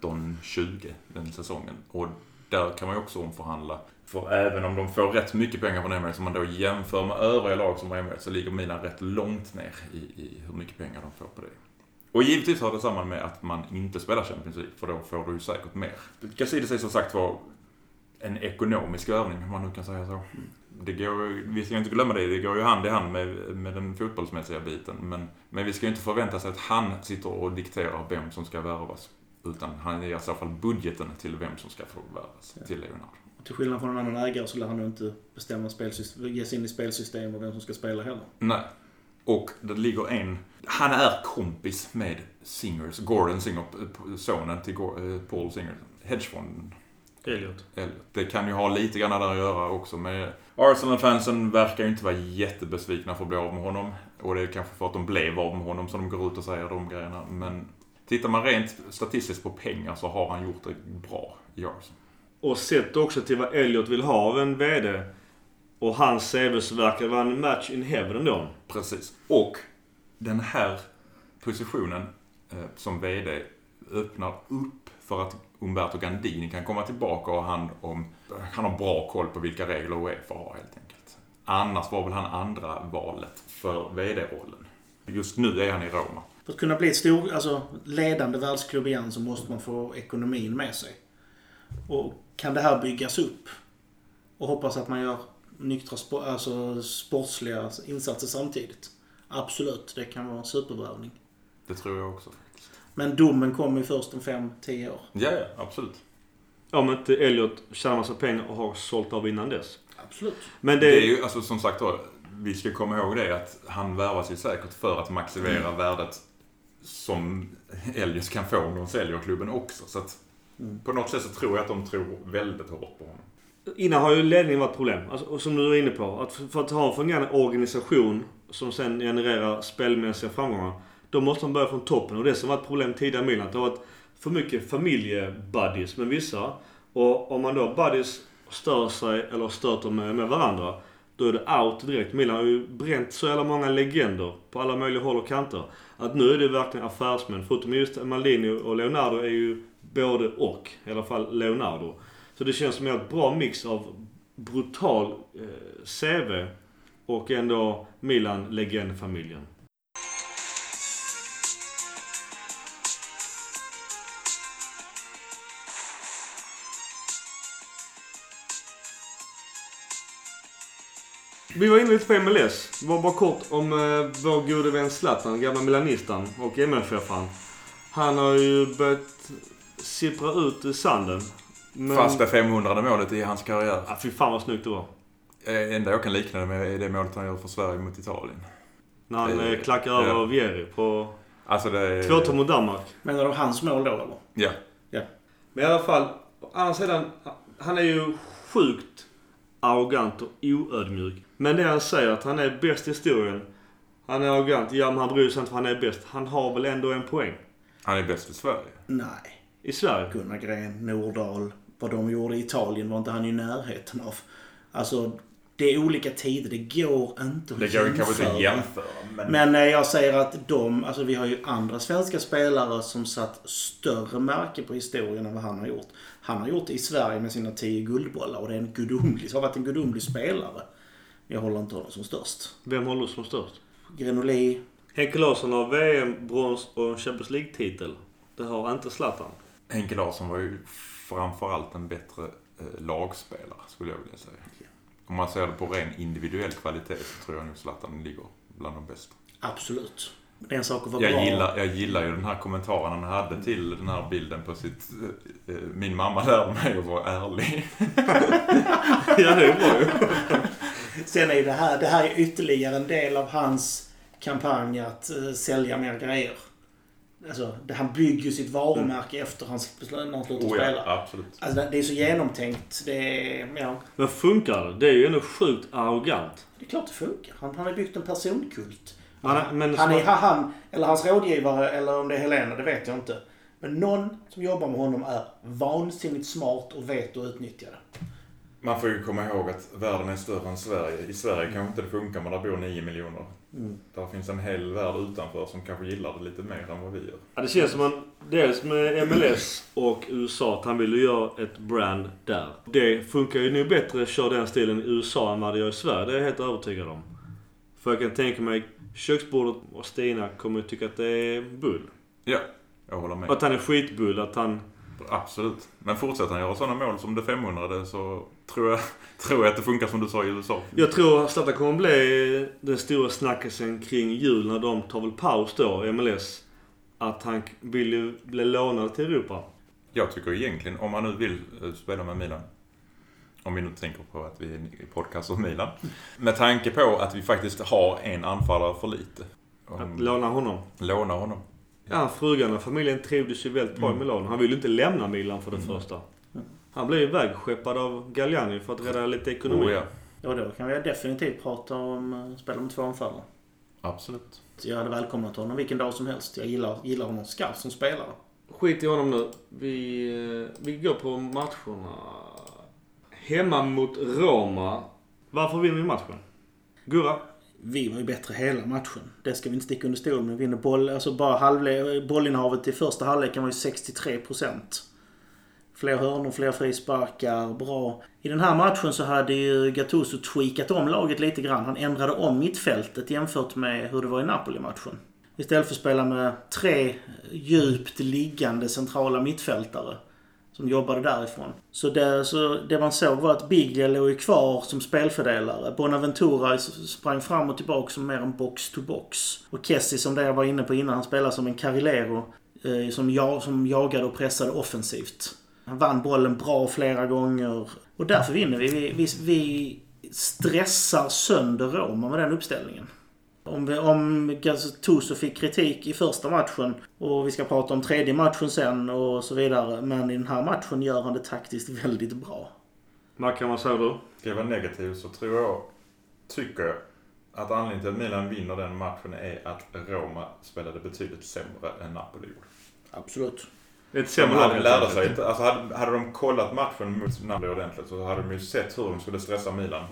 19-20 den säsongen. Och där kan man ju också omförhandla. För även om de får rätt mycket pengar från Emirates, om man då jämför med övriga lag som har Emirates, så ligger Milan rätt långt ner i, i hur mycket pengar de får på det. Och givetvis har det samman med att man inte spelar Champions League, för då får du ju säkert mer. Gazidis är som sagt var en ekonomisk övning, om man nu kan säga så. Det går, ju- vi ska inte glömma det, det går ju hand i hand med, med den fotbollsmässiga biten. Men, men vi ska ju inte förvänta sig att han sitter och dikterar vem som ska värvas. Utan han ger i så fall budgeten till vem som ska få värvas till Leonardo. Till skillnad från en annan ägare så lär han inte bestämma spelsystem, ge sig in i spelsystem och vem som ska spela heller. Nej. Och det ligger en... Han är kompis med Singers, Gordon Singer, sonen till eh, Paul Singer. Hedgefonden. Elliot. Elliot. Det kan ju ha lite grann där att göra också med... Arsenal-fansen verkar ju inte vara jättebesvikna för att bli av med honom. Och det är kanske för att de blev av med honom som de går ut och säger de grejerna. Men tittar man rent statistiskt på pengar så har han gjort det bra i Arsenal. Och sett också till vad Elliot vill ha av en VD. Och hans CV så verkar det vara en match in heaven ändå. Precis. Och den här positionen eh, som VD öppnar upp för att Umberto Gandini kan komma tillbaka och ha hand om... Han har bra koll på vilka regler Uefa har helt enkelt. Annars var väl han andra valet för VD-rollen. Just nu är han i Roma. För att kunna bli ett stor, alltså ledande världsklubb igen så måste man få ekonomin med sig. Och kan det här byggas upp och hoppas att man gör nyktra, alltså sportsliga insatser samtidigt. Absolut, det kan vara en supervärvning. Det tror jag också. Men domen kommer ju först om 5-10 år. Ja, ja, absolut. Om inte Elliot tjänar massa pengar och har sålt av innan dess. Absolut. Men det, Det är ju, alltså som sagt då, vi ska komma ihåg det att han värvas ju säkert för att maximera värdet som eljest kan få om de säljer klubben också. Så att på något sätt så tror jag att de tror väldigt hårt på honom. Innan har ju ledningen varit problem. Alltså, och som du är inne på. Att för, att ha en fungerande organisation som sen genererar spelmässiga framgångar. Då måste man börja från toppen. Och det som varit problem tidigare i Milan. Att det har varit för mycket familjebuddies med vissa. Och om man då buddies stör sig eller stöter med, med varandra. Då är det out direkt. Milan har ju bränt så jävla många legender på alla möjliga håll och kanter. Att nu är det verkligen affärsmän. Förutom just Maldini och Leonardo är ju både och. I alla fall Leonardo. Så det känns som en bra mix av brutal eh, CV och ändå Milan-legendfamiljen. Vi var inne lite på MLS. Var bara kort om eh, vår gode vän Zlatan, gamla milanistan och MFF-aren. Han har ju börjat sippra ut i sanden. Men... Fast det 500 målet i hans karriär. Ja, fy fan vad snyggt det var. Det enda jag kan likna det med är det målet han gör för Sverige mot Italien. När han Eh, eh, klackar ja. över Vieri på Alltså det är... 2-2 mot Danmark. Menar du hans mål då eller? Ja. Men i alla fall, å andra sidan, han är ju sjukt arrogant och oödmjuk. Men det han säger att han är bäst i historien. Han är arrogant, ja men han bryr sig inte för han är bäst. Han har väl ändå en poäng. Han är bäst i Sverige. Nej. I Sverige. Gunnar Gren, Nordahl. Vad de gjorde i Italien var inte han i närheten av. Alltså, det är olika tider. Det går inte att Det går kanske inte att jämföra. jämföra. Men, Men eh, jag säger att de, alltså vi har ju andra svenska spelare som satt större märke på historien än vad han har gjort. Han har gjort det i Sverige med sina tio guldbollar och det är en gudomlig, har varit en gudomlig spelare. Jag håller inte honom som störst. Vem håller som störst? Grenoli, Henke Larsson har VM-brons och en Champions League-titel. Det har inte Zlatan. Henke Larsson var ju framförallt en bättre eh, lagspelare, skulle jag vilja säga. Om man ser det på ren individuell kvalitet så tror jag nog Zlatan ligger bland de bästa. absolut. Det är en sak att vara bra. Jag gillar, jag gillar ju den här kommentaren han hade till den här bilden på sitt... eh, eh, Min mamma lärde mig att vara ärlig. ja, det är bra ju. Sen är det här, det här är ytterligare en del av hans kampanj att eh, sälja mer grejer. Alltså, det, han bygger ju sitt varumärke efter hans beslut när han slutar Oh spela. ja, absolut. Alltså, det det är så genomtänkt. Det är, ja, Men funkar det? Det är ju ändå sjukt arrogant. det är klart det funkar. Han, han har byggt en personkult. Han är- men han är han, eller hans rådgivare, eller om det är Helena, det vet jag inte. Men någon som jobbar med honom är vansinnigt smart och vet att utnyttja det. Man får ju komma ihåg att världen är större än Sverige. I Sverige kanske inte det funkar, men där bor 9 miljoner. Där finns en hel värld utanför som kanske gillar det lite mer än vad vi gör. Ja, det känns som att dels med MLS och USA att han vill ju göra ett brand där. Det funkar ju nog bättre att köra den stilen i USA än vad det gör i Sverige. Det är jag helt övertygad om. För jag kan tänka mig köksbordet och Stina kommer ju tycka att det är bull. Ja, jag håller med. Att han är skitbull. Att han... Absolut. Men fortsätter han göra sådana mål som det 500 så tror jag, tror jag att det funkar som du sa i USA. Jag tror att Zlatan kommer bli den stora snackisen kring jul när de tar väl paus då, MLS. Att han vill ju bli lånad till Europa. Jag tycker egentligen, om man nu vill eh, spela med Milan. Om vi nu tänker på att vi är i podcast om Milan. Med tanke på att vi faktiskt har en anfallare för lite. Att låna honom. låna honom. Ja, frugan och familjen trivdes ju väldigt bra i Milano. Han ville inte lämna Milan för det första. Han blev ju vägskeppad av Galliani för att rädda lite ekonomi. Oh, ja. Och då kan vi definitivt prata om uh, spela med två anfallare. Absolut. Så jag hade välkomnat honom vilken dag som helst. Jag gillar, gillar honom skarpt som spelare. Skit i honom nu. Vi, eh, vi går på matcherna. Hemma mot Roma. Varför vinner vi matchen? Gurra? Vi var ju bättre hela matchen. Det ska vi inte sticka under stol med. Vi vinner boll, alltså bara halvle, bollinnehavet i första halvleken var ju 63 procent. Fler hörnor, fler frisparkar, bra. I den här matchen så hade ju Gattuso tweakat om laget lite grann. Han ändrade om mittfältet jämfört med hur det var i Napoli-matchen. Istället för att spela med tre djupt liggande centrala mittfältare som jobbade därifrån. Så det, så det man såg var att Biglia låg ju kvar som spelfördelare. Bonaventura sprang fram och tillbaka som mer en box-to-box. Och Kessie, som det jag var inne på innan, han spelade som en Carrilero. Eh, som, jag, som jagade och pressade offensivt. Han vann bollen bra flera gånger. Och därför vinner vi. Vi, vi, vi stressar sönder Roma med den uppställningen. Om, vi, om Gattuso fick kritik i första matchen och vi ska prata om tredje matchen sen och så vidare. Men i den här matchen gör han det taktiskt väldigt bra. Mackan, vad säger du? Ska jag vara negativ så tror jag, tycker jag, att anledningen till att Milan vinner den matchen är att Roma spelade betydligt sämre än Napoli gjorde. Absolut. Ett De sämre hade lag, lärde sig inte, alltså hade, hade de kollat matchen mot Napoli ordentligt så hade de ju sett hur de skulle stressa Milan.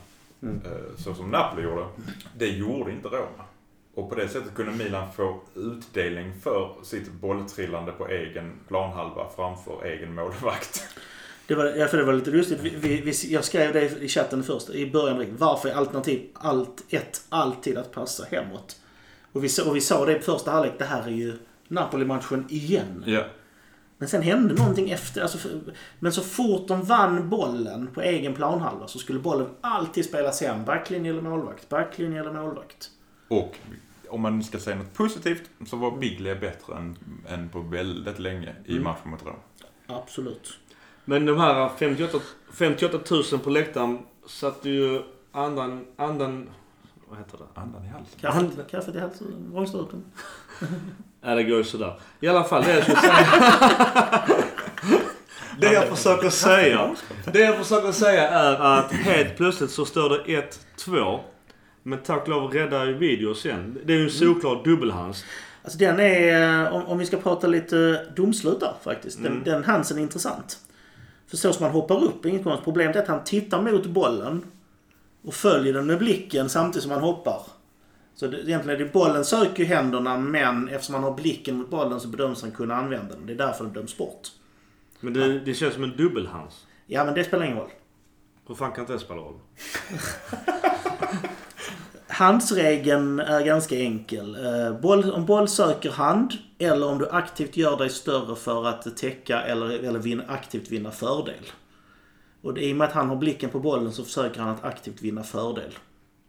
Mm. Eh, Så som Napoli gjorde. Det gjorde inte Roma. Och på det sättet kunde Milan få utdelning för sitt bolltrillande på egen planhalva framför egen målvakt. Det var, ja, för det var lite lustigt. Vi, vi, vi, jag skrev det i chatten först, i början. Varför är alternativ allt, ett alltid att passa hemåt? Och vi, sa- och vi sa det i första halvlek. Det här är ju Napoli-matchen igen. Ja. Men sen hände någonting efter. Alltså, för, men så fort de vann bollen på egen planhalva så skulle bollen alltid spelas hem. Backlinje eller målvakt. Backlinje eller målvakt. Och om man ska säga något positivt så var Biglia bättre än, än på väldigt länge i Mm. matchen mot Roma. Absolut. Men de här 58, 58 000 på läktaren satte ju andan, andan, vad heter det? Andan i halsen. Kaffet, kaffet i halsen, vrångstrupen. Ja, det går ju sådär. I alla fall, det jag skulle säga... det jag försöker säga. Det jag försöker säga är att helt plötsligt så står det 1-2. Men tack och lov räddar ju video sen. Det är ju en solklar dubbelhands. Alltså den är, eh, om, om vi ska prata lite domslut där faktiskt. Den, Mm. den Hansen är intressant. För så som han hoppar upp inget konstigt. Problemet är att han tittar mot bollen och följer den med blicken samtidigt som han hoppar. Så det, egentligen är det bollen söker ju händerna men eftersom han har blicken mot bollen så bedöms han kunna använda den. Det är därför den döms bort. Men det, det känns som en dubbelhands. Ja men det spelar ingen roll. Hur fan kan inte det spela roll? Handsregeln är ganska enkel. Eh, Boll, om boll söker hand eller om du aktivt gör dig större för att täcka eller, eller vinna, aktivt vinna fördel. Och det, i och med att han har blicken på bollen så försöker han att aktivt vinna fördel.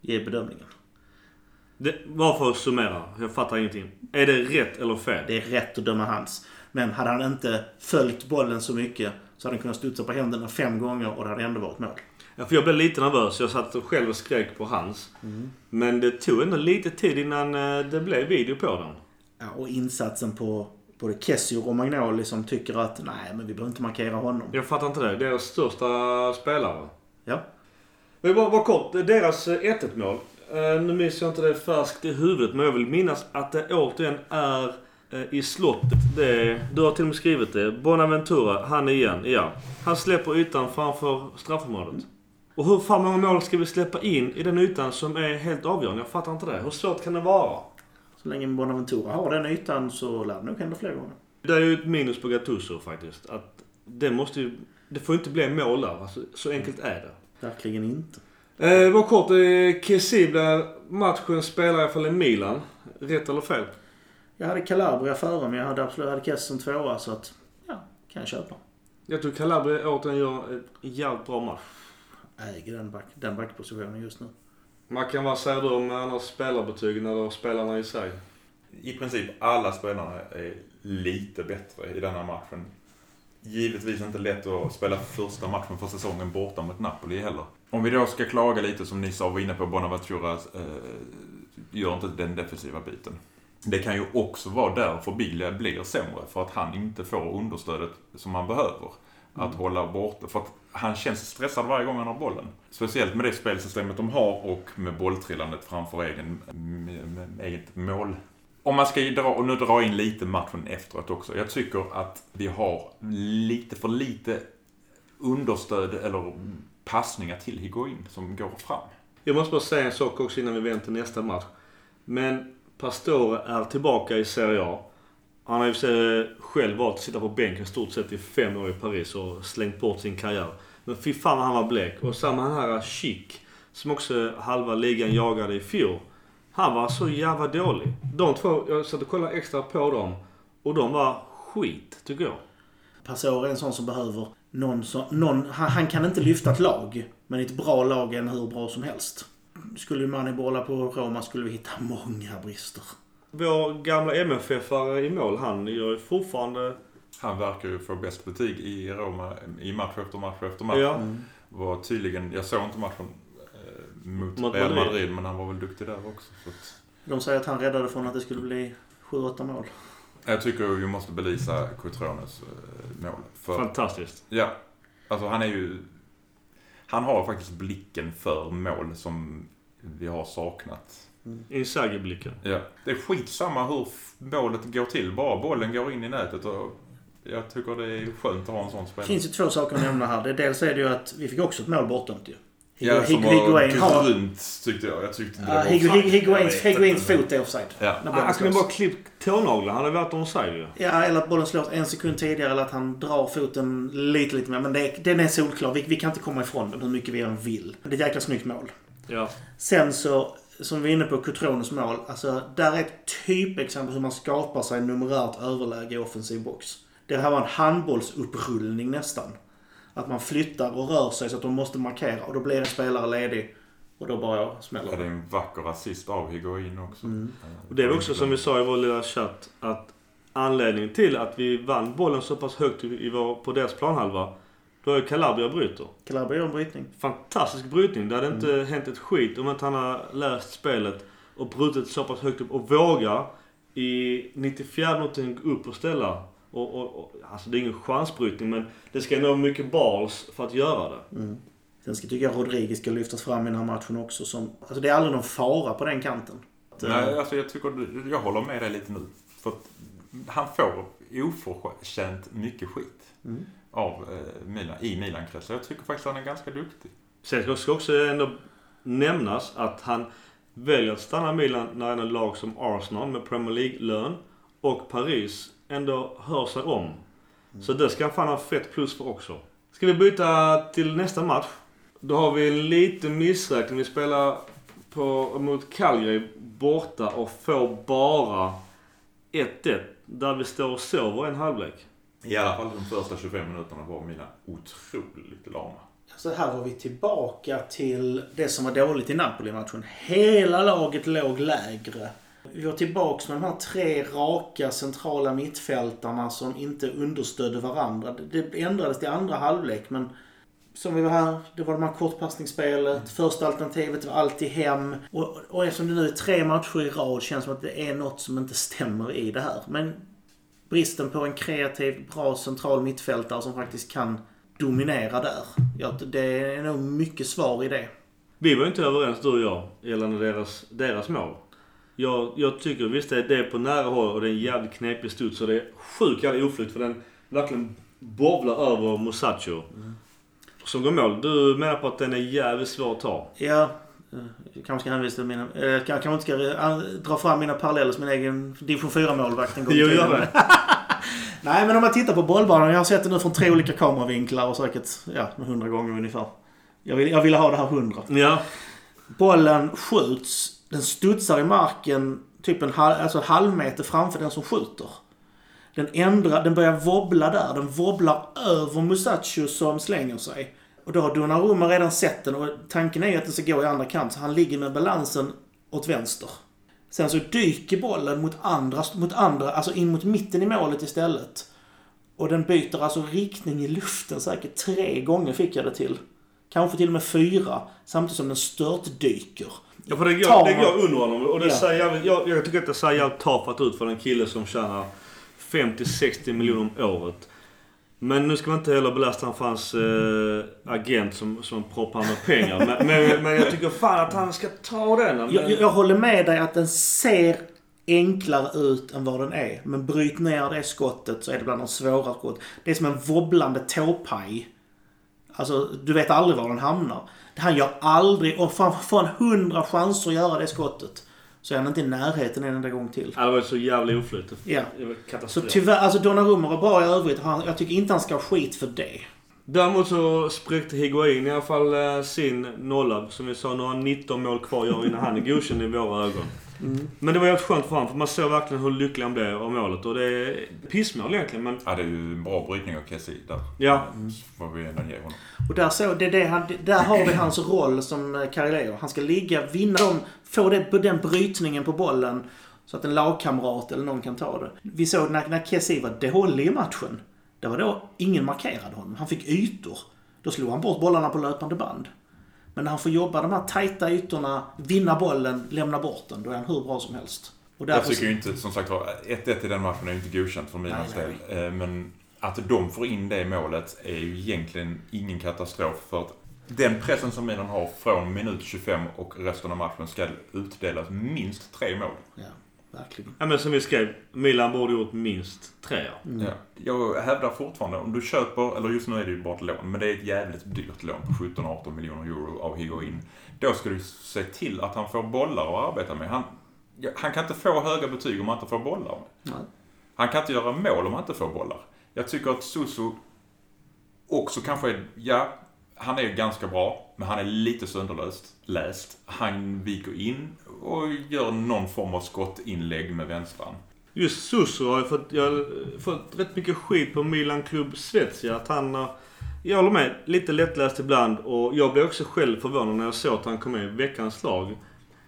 Ge bedömningen. Det, varför summera? Jag fattar ingenting. Är det rätt eller fel? Det är rätt att döma hands. Men hade han inte följt bollen så mycket så hade han kunnat studsa på händerna fem gånger och det hade ändå varit mål. Ja, för jag blev lite nervös. Jag satt själv och skrek på hans. Men det tog ändå lite tid innan eh, det blev video på den. Ja, och insatsen på både Kessie och Romagnoli som tycker att nej men vi behöver inte markera honom. Jag fattar inte det. Deras största spelare. Ja. Men bara, bara kort. Deras eh, 1-1 mål. Eh, nu minns jag inte det färskt i huvudet men jag vill minnas att det återigen är eh, i slottet. Det, du har till och med skrivit det. Bonaventura, han igen. Ja. Han släpper ytan framför straffområdet. Och hur fan många mål ska vi släppa in i den ytan som är helt avgörande? Jag fattar inte det. Hur svårt kan det vara? Så länge Bonaventura har den ytan så lär det nog hända fler gånger. Det är ju ett minus på Gattuso faktiskt. Att det måste ju... Det får inte bli mål där. Alltså, så enkelt är det. Verkligen inte. Eh, vad kort. Eh, Kessie blir matchens spelare i alla fall i Milan. Rätt eller fel? Jag hade Calabria före men jag hade absolut jag hade som tvåa så att ja, kan jag köpa. Jag tror Calabria återigen gör en jävligt bra match. Äger den, back, den backpositionen just nu. Mackan, vad säger du om annars spelarbetygen eller spelarna i sig? I princip alla spelarna är lite bättre i denna matchen. Givetvis inte lätt att spela första matchen för säsongen borta mot Napoli heller. Om vi då ska klaga lite som ni sa, var inne på Bonaventura, eh, gör inte den defensiva biten. Det kan ju också vara därför Biglia blir sämre, för att han inte får understödet som han behöver. Att hålla borta, för att han känns stressad varje gång han har bollen. Speciellt med det spelsystemet de har och med bolltrillandet framför egen, eget mål. Om man ska dra, och nu dra in lite matchen efteråt också. Jag tycker att vi har lite för lite understöd eller passningar till Higuain som går fram. Jag måste bara säga en sak också innan vi vänder till nästa match. Men Pastore är tillbaka i Serie A. Han har ju själv valt att sitta på bänken stort sett i fem år i Paris och slängt bort sin karriär. Men fy fan han var blek. Och samma här Chic, som också halva ligan jagade i fjol. Han var så jävla dålig. De två, jag satt och kollade extra på dem. Och de var skit, tycker jag. Passor är en sån som behöver någon som... Någon, han, han kan inte lyfta ett lag. Men ett bra lag är en hur bra som helst. Skulle man bolla på Roma skulle vi hitta många brister. Vår gamla MFF-are i mål, han gör ju fortfarande... Han verkar ju få bäst betyg i Roma i match efter match efter match. Ja. Var tydligen, jag såg inte matchen, eh, mot Mot Real Madrid. Madrid, men han var väl duktig där också. Så att, De säger att han räddade från att det skulle bli 7-8 mål. jag tycker vi måste belysa Cotrones eh, mål. För, Fantastiskt. ja, alltså han är ju... Han har faktiskt blicken för mål som vi har saknat. Inzaghi-blicken. Ja. Det är skitsamma hur målet går till, bara bollen går in i nätet. Och jag tycker det är skönt att ha en sån Det spelare. finns ju två saker att nämna här. Det, dels är det ju att vi fick också ett mål bortdömt ju. Ja, som var Higuain har... grunt tyckte jag. Jag tyckte det Ja, var Higu- offside. Higu- Higuains Higuains inte. fot är offside. Ja. Han kunde slås. bara klippt tånaglarna. Han hade varit onside ju. Ja, eller att bollen slås en sekund tidigare eller att han drar foten lite, lite mer. Men det, är- den är solklar. Vi, vi kan inte komma ifrån den hur mycket vi än vill. Det är ett jäkla snyggt mål. Ja. Sen så, som vi är inne på, Cotrones mål. Alltså, där är ett typexempel hur man skapar sig numerärt överläge i offensiv box. Det här var en handbollsupprullning nästan. Att man flyttar och rör sig så att de måste markera och då blir en spelare ledig. Och då bara smäller Ja, det är en vacker assist av Higuain också. Mm. Och det är också som vi sa i vår lilla chatt att anledningen till att vi vann bollen så pass högt i vår, på deras planhalva. Då är Calabria bryter. Calabria gör en brytning. Fantastisk brytning. Det hade inte hänt ett skit om inte han har läst spelet och brutit så pass högt upp och vågar i 94 minuten gå upp och ställa. Och, och, och, alltså det är ingen chansbrytning men det ska nog mycket balls för att göra det. Sen ska, tycker jag Rodriguez ska lyftas fram i den här matchen också. Som, alltså det är aldrig någon fara på den kanten. Eh, Nej, alltså jag tycker... Jag håller med dig lite nu. För att han får oförtjänt mycket skit Mm. av eh, Milan, i Milan-kretsen. Jag tycker faktiskt att han är ganska duktig. Sen ska- också ändå nämnas att han väljer att stanna i Milan när en lag som Arsenal med Premier League-lön och Paris ändå hör sig om. Så det ska han fan ha fett plus för också. Ska vi byta till nästa match? Då har vi en liten missräkning. Vi spelar på, mot Calgary borta och får bara 1-1. Där vi står och sover en halvlek. I alla fall de första 25 minuterna var Milan otroligt lama. Så här var vi tillbaka till det som var dåligt i Napoli-matchen. Hela laget låg lägre. Vi var tillbaks med de här tre raka centrala mittfältarna som inte understödde varandra. Det ändrades till andra halvlek men som vi var här, det var de här kortpassningsspelet. Första alternativet var alltid hem. Och, och eftersom det nu är tre matcher i rad känns det som att det är något som inte stämmer i det här. Men bristen på en kreativ, bra central mittfältare som faktiskt kan dominera där. Ja, det är nog mycket svar i det. Vi var inte överens du och jag gällande deras, deras mål. Jag, jag tycker visst det är det på nära håll och det är en jävligt knepig studs och det är sjukt jävla oflyt för den verkligen bovlar över Musacho. Som går mål. Du menar på att den är jävligt svår att ta? Ja, eh, jag kanske ska hänvisa till mina... eh, Jag kanske inte ska eh, dra fram mina paralleller som min egen division 4-målvakt en gång Jo, gör det. Nej, men om man tittar på bollbanan. Jag har sett det nu från tre olika kameravinklar och säkert ja, hundra gånger ungefär. Jag, vill, jag ville ha det här hundra. Ja. Bollen skjuts. Den studsar i marken typ en halv, alltså en halv meter framför den som skjuter. Den ändrar, den börjar wobbla där. Den wobblar över Musacho som slänger sig. Och då har Donnarumma redan sett den och tanken är ju att den ska gå i andra kant. Så han ligger med balansen åt vänster. Sen så dyker bollen mot andra, mot andra, alltså in mot mitten i målet istället. Och den byter alltså riktning i luften säkert tre gånger fick jag det till. Kanske till och med fyra. Samtidigt som den störtdyker. Ja, för det går, Tar det går under honom. Och det Ja. ser jävligt, jag, jag tycker att det ser jävligt tafatt ut för en kille som tjänar 50-60 miljoner om året. Men nu ska man inte heller belasta han för hans eh, agent som, som proppar med pengar. Men, men, men jag tycker fan att han ska ta den. Men, Jag, jag, jag håller med dig att den ser enklare ut än vad den är. Men bryt ner det skottet så är det bland de svåra skott. Det är som en wobblande tåpaj. Alltså, du vet aldrig var den hamnar. Han gör aldrig, och får får han hundra chanser att göra det skottet så är han inte i närheten en enda gång till. Ja, det var så jävla oflyt. Ja. Så tyvärr, alltså Donnarumma var bra i övrigt. Han, jag tycker inte han ska ha skit för det. Däremot så spräckte Higuain i alla fall eh, sin nolla. Som vi sa, nu har han 19 mål kvar att göra innan han är godkänd i våra ögon. Men det var jävligt skönt för honom, för man såg verkligen hur lycklig han blev av målet. Och det är pissmål egentligen, men... Ja, det är ju en bra brytning av Kessie där. Ja. Får vi ändå ge honom. Och där, så, det, det han, där har vi hans roll som eh, Carileo. Han ska ligga, vinna dem, få det, den brytningen på bollen så att en lagkamrat eller någon kan ta det. Vi såg när, när Kessie var dålig i matchen. Det var då ingen markerade honom. Han fick ytor. Då slog han bort bollarna på löpande band. Men när han får jobba de här tajta ytorna, vinna bollen, lämna bort den, då är han hur bra som helst. Och Jag därför tycker ju inte, som sagt var, 1-1 i den matchen är ju inte godkänt för Milans del. Eh, Men att de får in det målet är ju egentligen ingen katastrof. För att den pressen som Milan har från minut 25 och resten av matchen ska utdelas minst tre mål. Ja, verkligen. Ja, men som vi skrev, Milan borde gjort minst tre. ja. Mm. Ja. Jag hävdar fortfarande, om du köper, eller just nu är det ju bara ett lån, men det är ett jävligt dyrt lån på 17-18 miljoner euro av Higuain. Då ska du se till att han får bollar att arbeta med. Han, han kan inte få höga betyg om han inte får bollar. Nej. Han kan inte göra mål om han inte får bollar. Jag tycker att Susu också kanske är, ja, han är ganska bra, men han är lite sönderläst. Läst. Han viker in och gör någon form av skottinlägg med vänstran. Just Susu har ju fått, jag har fått rätt mycket skit på Milan Club Svezia. Att han har, jag håller med, lite lättläst ibland. Och jag blev också själv förvånad när jag såg att han kom med i veckans lag.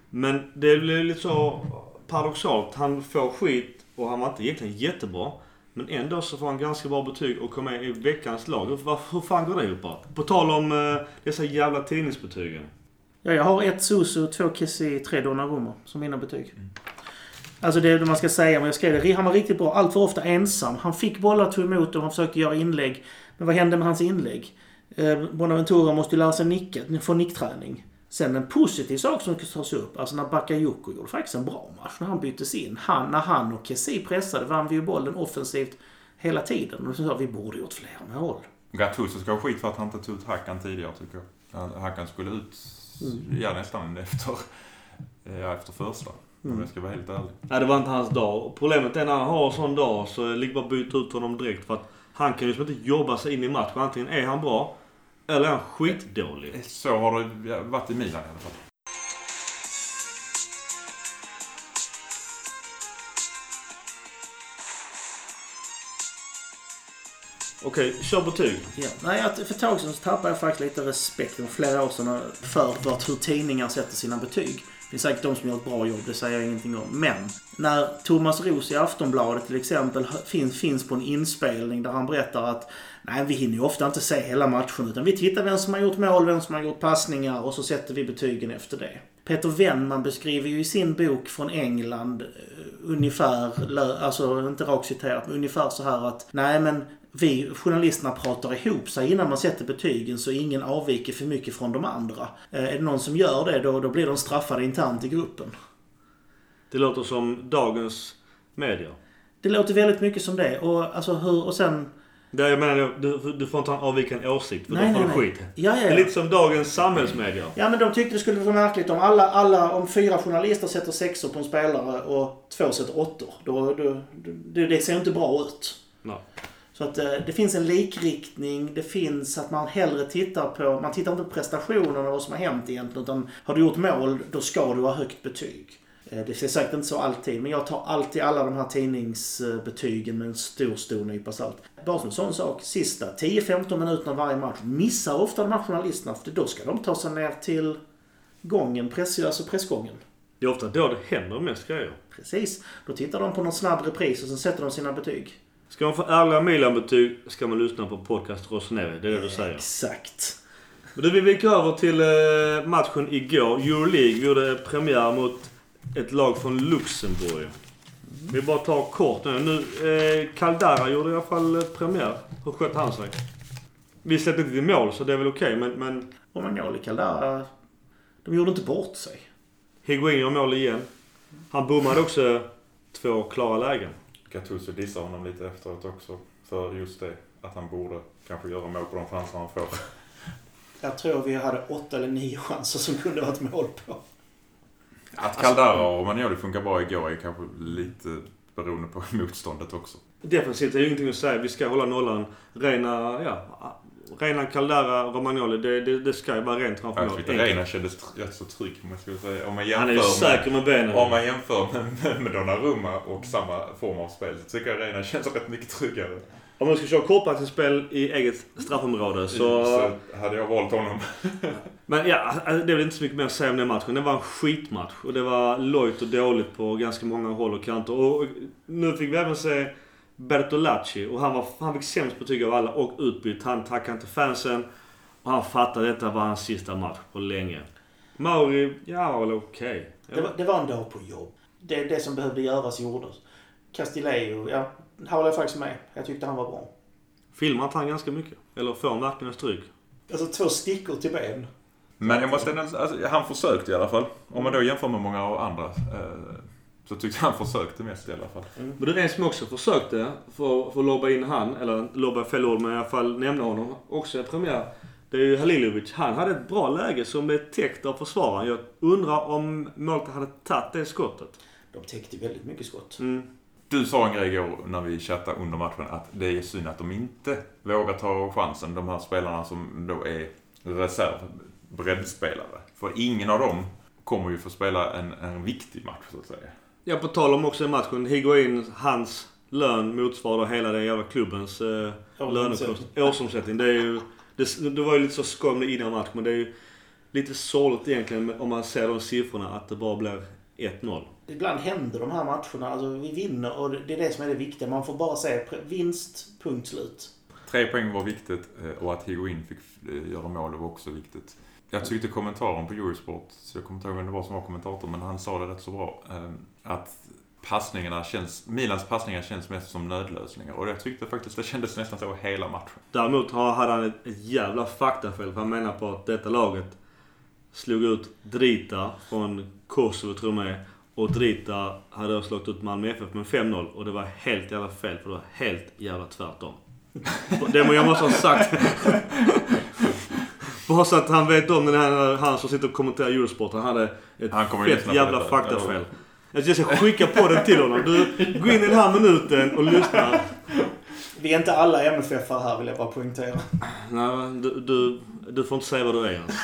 Men det blev lite så paradoxalt. Han får skit och han var inte egentligen jättebra. Men ändå så får han ganska bra betyg och kommer med i veckans lag. Hur, hur fan går det ihop? På tal om eh, dessa jävla tidningsbetygen. Ja, jag har ett Susu, två Kessie, tre Donnarumma som mina betyg. Alltså det är det man ska säga, men jag skrev det. Han var riktigt bra. Allt för ofta ensam. Han fick bollar, tog emot dem, han försökte göra inlägg. Men vad hände med hans inlägg? Eh, Bonaventura måste ju lära sig nicka, få nickträning. Sen en positiv sak som ska tas upp, alltså när Bakayoko gjorde faktiskt en bra match när han byttes in. Han, när han och Kessie pressade vann vi ju bollen offensivt hela tiden. Och så sa vi, borde gjort fler mål. Gattuso ska ha skit för att han inte tog ut Hakan tidigare tycker jag. Hakan skulle ut, ja nästan efter, ja, efter första. Om jag ska vara helt ärlig. Nej, det var inte hans dag. Problemet är när han har en sån dag så är det bra att byta ut honom direkt. För att han kan ju liksom inte jobba sig in i matchen. Antingen är han bra eller är han skitdålig. Så har det varit i Milan i alla fall. Okej, kör betyg. Ja. Nej, för ett tag sedan så tappade jag faktiskt lite respekten, flera år sedan, för vart, hur tidningar sätter sina betyg. Det finns säkert de som gör ett bra jobb, det säger jag ingenting om. Men när Thomas Roos i Aftonbladet till exempel finns, finns på en inspelning där han berättar att nej, vi hinner ju ofta inte se hela matchen utan vi tittar vem som har gjort mål, vem som har gjort passningar och så sätter vi betygen efter det. Peter Wennman beskriver ju i sin bok från England eh, ungefär, alltså inte rakt citerat, men ungefär så här att nej men vi journalisterna pratar ihop sig innan man sätter betygen så ingen avviker för mycket från de andra. Eh, Är det någon som gör det då, då blir de straffade internt i gruppen. Det låter som dagens medier. Det låter väldigt mycket som det. Och, alltså, hur, och sen... Det jag menar, du, du får inte ha en åsikt för Nej, då får nej, du skit. Ja, ja, Det är ja. lite som dagens samhällsmedier. Ja men de tyckte det skulle vara märkligt om alla, alla, om fyra journalister sätter sexor på en spelare och två sätter åttor. Då, då, det, det ser inte bra ut. Nej. Så att eh, det finns en likriktning, det finns att man hellre tittar på, man tittar inte på prestationen och vad som har hänt egentligen utan har du gjort mål då ska du ha högt betyg. Eh, Det är säkert inte så alltid men jag tar alltid alla de här tidningsbetygen med en stor, stor nypa salt. Bara som en sån sak, sista 10-15 minuterna varje match missar ofta de här journalisterna för då ska de ta sig ner till gången, press, alltså pressgången. Det är ofta då det händer mest grejer. Precis. Då tittar de på någon snabb repris och sen sätter de sina betyg. Ska man få ärliga Milan-betyg ska man lyssna på podcast Rossoneri. Det är det du säger. Exakt. Men vill vi gå över till eh, matchen igår. Euroleague. Vi gjorde premiär mot ett lag från Luxemburg. Vi bara tar kort nu. nu eh, Caldara gjorde i alla fall eh, premiär. Hur skötte han sig? Vi släppte inte till mål så det är väl okej men, men Och Magnoli Caldara, de gjorde inte bort sig. Higuain gör mål igen. Han bommade också två klara lägen. Gattuso dissar honom lite efteråt också. För just det. Att han borde kanske göra mål på de chanser han får. Jag tror vi hade åtta eller nio chanser som kunde varit mål på. Att Caldara och Magnoli funkar bra igår är kanske lite beroende på motståndet också. Defensivt är ju ingenting att säga. Vi ska hålla nollan. Rena, ja. Rena Caldara, Romagnoli. Det, det, det ska ju vara rent framför Jag tyckte Reina kändes rätt så trygg om jag skulle säga. Om man jämför Han är ju säker med benen. Om man jämför med, med Donnarumma och samma form av spel så tycker jag Reina känns rätt mycket tryggare. Om man ska köra kortpassningsspel i eget straffområde så... så hade jag valt honom. Men ja, alltså, det är väl inte så mycket mer att säga om den matchen. Det var en skitmatch. Och det var lojt och dåligt på ganska många håll och kanter. Och nu fick vi även se Bertolacci. Och han, var, han fick sämst betyg av alla och utbytt. Han tackade inte fansen. Och han fattade detta var hans sista match på länge. Mauri, ja väl okej. Det, var, det var en dag på jobb. Det, det som behövde göras gjordes. Castillejo, ja, här håller jag faktiskt med. Jag tyckte han var bra. Filmar inte han ganska mycket? Eller får han verkligen stryk? Alltså två stickor till ben. Men jag måste ändå, alltså, han försökte i alla fall. Om man då jämför med många av andra. Eh, så tyckte han försökte mest i alla fall. Men det är en som också försökte för, för att lobba in han, eller lobba fel ord, men i alla fall nämna honom också i premiär. Det är ju Halilovic. Han hade ett bra läge som blev täckt av försvararen. Jag undrar om målvakten hade tagit det skottet. De täckte väldigt mycket skott. Mm. Du sa en grej igår när vi chattade under matchen att det är synd att de inte vågar ta chansen. De här spelarna som då är reserv, breddspelare. För ingen av dem kommer ju få spela en, en viktig match så att säga. Ja, på tal om också i matchen. Higuain, hans lön motsvarar hela den jävla klubbens eh, lönekostnad. Årsomsättning. Det är ju... Det, det var ju lite så skoj med det innan matchen, men det är ju lite sorgligt egentligen om man ser de siffrorna att det bara blir 1-0. Ibland händer de här matcherna. Alltså, vi vinner och det är det som är det viktiga. Man får bara säga vinst, punkt slut. Tre poäng var viktigt eh, och att Higuain fick eh, göra mål var också viktigt. Jag tyckte kommentaren på Eurosport, så jag kommer inte ihåg vem det var som var kommentator, men han sa det rätt så bra. eh, Att passningarna känns, Milans passningar känns mest som nödlösningar. Och jag tyckte faktiskt det kändes nästan så hela matchen. Däremot har- hade han ett, ett jävla faktafel. För han menar på att detta laget slog ut Drita från Kosovo, tror jag med. Och Drita hade då slagit ut Malmö FF med 5-0. Och det var helt jävla fel, för det var helt jävla tvärtom. Det jag måste ha sagt. Bara så att han vet om den här, han som sitter och kommenterar Eurosport. Han hade ett Han fett jävla faktafel. Jag ska skicka på den till honom. Du, gå in i den här minuten och lyssna. Vi är inte alla MFF här vill jag bara poängtera. Nej, du, du, du får inte säga vad du är ens.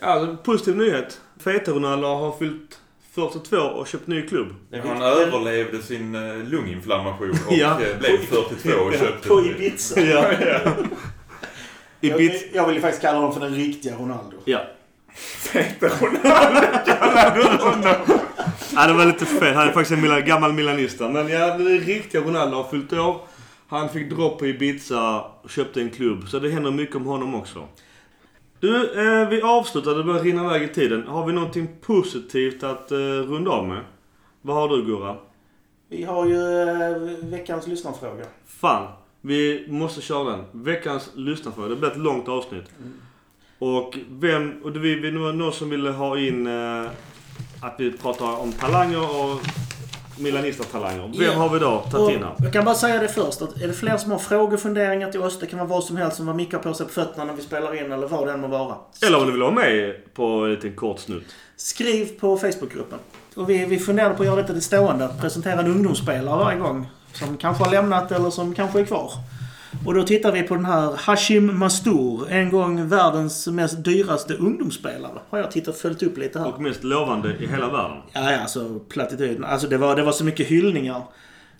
ja, alltså, positiv nyhet. Feta-Ronaldo har fyllt 42 och köpt ny klubb. Han överlevde sin eh, lunginflammation och Ja. eh, blev 42 och köpte... På Ibiza. Ja. I Jag, bit... jag vill ju faktiskt kalla honom för den riktiga Ronaldo. Ja. Feta Ronaldo kallar du honom! ja, det var lite fel. Han är faktiskt en Milan, gammal milanista. Men ja, det riktiga Ronaldo har fyllt år. Han fick dropp på Ibiza och köpte en klubb. Så det händer mycket om honom också. Du, eh, vi avslutar. Det börjar rinna iväg i tiden. Har vi någonting positivt att eh, runda av med? Vad har du Gurra? Vi har ju eh, veckans lyssnarfråga. Fan, vi måste köra den. Veckans lyssnarfråga. Det blir ett långt avsnitt. Och vem... Och det vi, vi, det var någon som ville ha in eh, att vi pratar om talanger och Milanista-talanger. Vem Ja. har vi då tagit in jag kan bara säga det först. Att är det fler som har frågefunderingar till oss, det kan vara vad som helst som vad Micke har på sig på fötterna när vi spelar in eller vad det än må vara. Eller om du vill vara med på en liten kort snutt. Skriv på Facebookgruppen. Och vi, vi funderar på att göra detta till stående. Att presentera en ungdomsspelare varje gång. Som kanske har lämnat eller som kanske är kvar. Och då tittar vi på den här Hashim Mastour. En gång världens mest dyraste ungdomsspelare. Har jag tittat följt upp lite här. Och mest lovande i hela världen. Ja, ja, alltså plattityden. Alltså det var, det var så mycket hyllningar.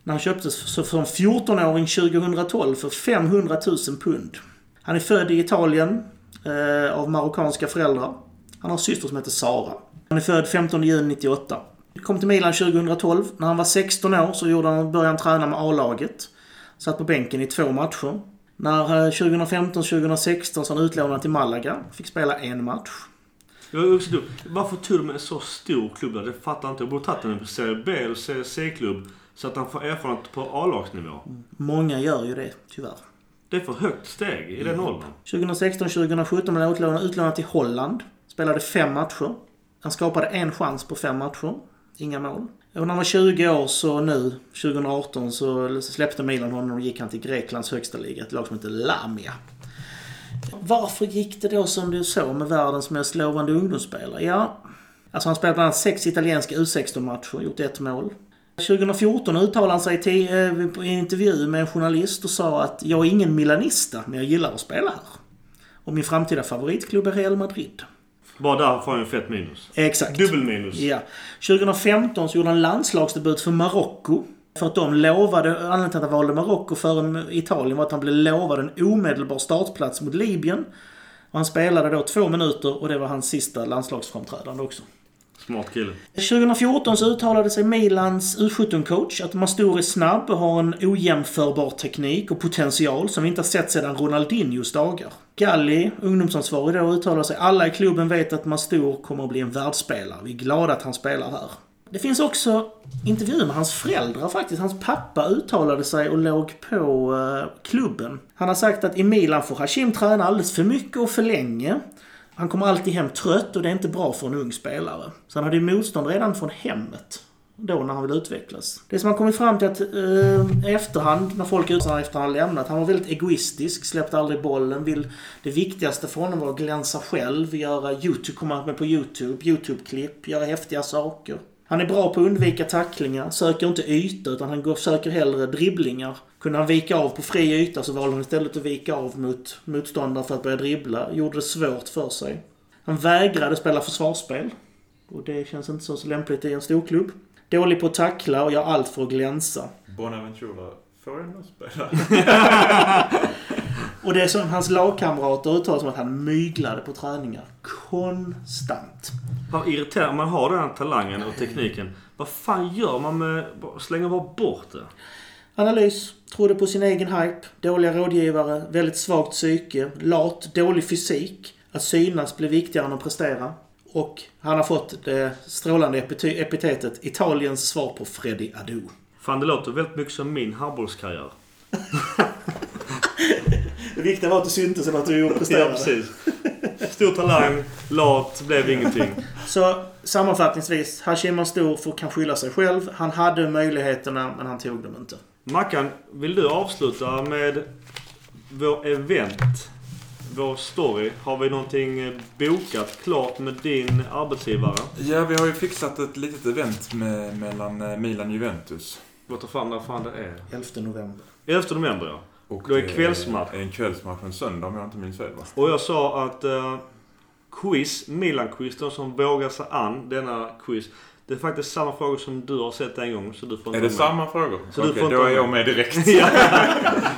När han köptes så som 14-åring 2012 för 500 000 pund. Han är född i Italien eh, av marockanska föräldrar. Han har en syster som heter Sara. Han är född 15 juni 98. Kom till Milan 2012. När han var 16 år så gjorde han, började han träna med A-laget. Satt på bänken i två matcher. När eh, 2015-2016 så han utlånad till Malaga. Fick spela en match. Var också dumt. Varför tog de en så stor klubb där? Det fattar inte. Jag borde tagit den på Serie B eller Serie C-klubb. Så att han får erfarenhet på A-lagsnivå. Många gör ju det, tyvärr. Det är för högt steg i den åldern. 2016-2017 blev han utlånad till Holland. Spelade fem matcher. Han skapade en chans på fem matcher. Inga mål. Och när han var 20 år så nu, 2018, så släppte Milan honom och gick han till Greklands högsta liga. Ett lag som heter Lamia. Varför gick det då som du såg med världens mest lovande ungdomsspelare? Ja, alltså han spelade bland annat sex italienska U16-matcher, och gjort ett mål. 2014 uttalade han sig till, eh, i en intervju med en journalist och sa att jag är ingen milanista, men jag gillar att spela här. Och min framtida favoritklubb är Real Madrid. Bara där får han ju fett minus. Exakt. Dubbelminus. Ja. 2015 så gjorde han landslagsdebut för Marocko. För att de lovade, anledningen till att han valde Marocko före Italien var att han blev lovad en omedelbar startplats mot Libyen. Och han spelade då två minuter och det var hans sista landslagsframträdande också. Smart kille. 2014 så uttalade sig Milans U17-coach att Mastur är snabb och har en ojämförbar teknik och potential som vi inte har sett sedan Ronaldinhos dagar. Galli, ungdomsansvarig då, uttalar sig. Alla i klubben vet att Mastur kommer att bli en världsspelare. Vi är glada att han spelar här. Det finns också intervjuer med hans föräldrar faktiskt. Hans pappa uttalade sig och låg på eh, klubben. Han har sagt att i Milan får Hashim träna alldeles för mycket och för länge. Han kommer alltid hem trött och det är inte bra för en ung spelare. Så han hade ju motstånd redan från hemmet. Då när han vill utvecklas. Det som han kommit fram till att eh, i efterhand, när folk uttalar efter han lämnat, han var väldigt egoistisk, släppte aldrig bollen. Vill, det viktigaste för honom var att glänsa själv, göra YouTube, komma med på YouTube, YouTube-klipp, göra häftiga saker. Han är bra på att undvika tacklingar, söker inte yta utan han går, söker hellre dribblingar. Kunde han vika av på fri yta så valde han istället att vika av mot motståndare för att börja dribbla. Gjorde det svårt för sig. Han vägrade spela försvarsspel. Och det känns inte så, så lämpligt i en storklubb. Dålig på att tackla och gör allt för att glänsa. Bonaventura får ändå spela. Och det är som hans lagkamrater uttalar som att han myglade på träningar. Konstant. Vad irriterande. Man har den här talangen och tekniken. Vad fan gör man med... Slänger bara bort det. Analys. Trodde på sin egen hype. Dåliga rådgivare. Väldigt svagt psyke. Lat. Dålig fysik. Att synas blir viktigare än att prestera. Och han har fått det strålande epite- epitetet Italiens svar på Freddy Adu. Fan, det låter väldigt mycket som min handbollskarriär. Det viktiga var att du syntes än att du Ja, presterade. precis. Stor talang, lat, blev ingenting. Så sammanfattningsvis, Hashim Mastur får kan skylla sig själv. Han hade möjligheterna, men han tog dem inte. Mackan, vill du avsluta med vår event? Vår story. Har vi någonting eh, bokat klart med din arbetsgivare? Ja, vi har ju fixat ett litet event med, mellan eh, Milan och Juventus. Låt ta fram när fan det är. 11 november. 11 november ja. Och Då är det kvällsmatch. är en kvällsmatch en söndag om jag inte minns fel va? Och jag sa att eh, quiz, Milan-quiz, de som vågar sig an denna quiz. Det är faktiskt samma frågor som du har sett en gång. Så du får Är inte det vara med. samma frågor? Så du Okej, får inte då är jag med direkt. Ja.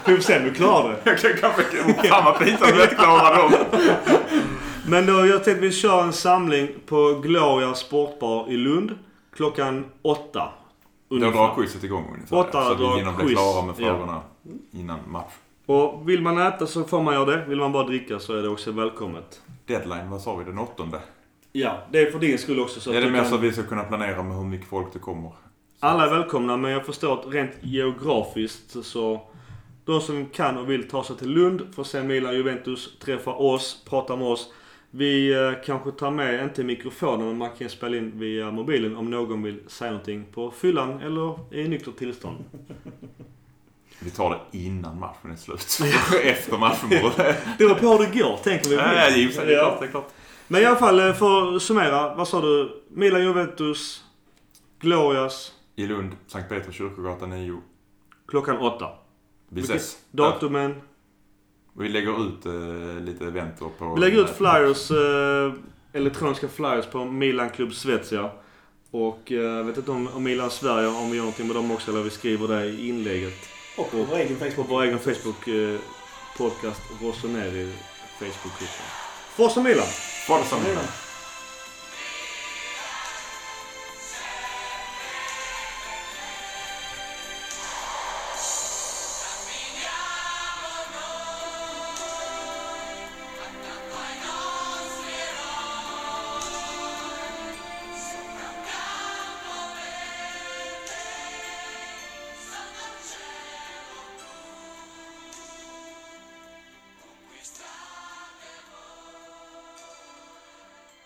Vi får se om du klarar det. jag kan kanske... Fan vad pinsamt att jag inte klarar dem. Men då, jag tänkte vi kör en samling på Gloria Sportbar i Lund. Klockan åtta. Då drar quizet igång ungefär. Åtta så drar vi hinner bli klara med Ja. frågorna innan match. Och vill man äta så får man göra det. Vill man bara dricka så är det också välkommet. Deadline, vad sa vi? Den åttonde? Ja, det är för din skull också. Så är att det mer kan- så att vi ska kunna planera med hur mycket folk det kommer? Alla är välkomna, men jag förstår att rent geografiskt så... De som kan och vill ta sig till Lund för att se Milan Juventus, träffa oss, prata med oss. Vi eh, kanske tar med, inte mikrofonen, men man kan spela in via mobilen om någon vill säga någonting på fyllan eller i nyktert tillstånd. Vi tar det innan matchen är slut. Efter matchen borde Det beror på hur det går, tänker vi. Ja, ja. Det är klart, det är klart. Men i alla fall, eh, för att summera. Vad sa du? Milan Juventus, Glorias, I Lund, Sankt Peter kyrkogata 9. klockan åtta. Vi Vilket- ses. Datumen. Vi lägger ut eh, lite eventer på... Vi lägger ut flyers, eh, elektroniska flyers på Milan Club Svezia. Och eh, jag vet inte om, om Milan Sverige, om vi gör någonting med dem också, eller vi skriver det i inlägget. Och på vår egen På Facebook. vår egen Facebook eh, podcast, Rossoneri Facebook-gruppen. Forza Milan! Forza Milan. Milan.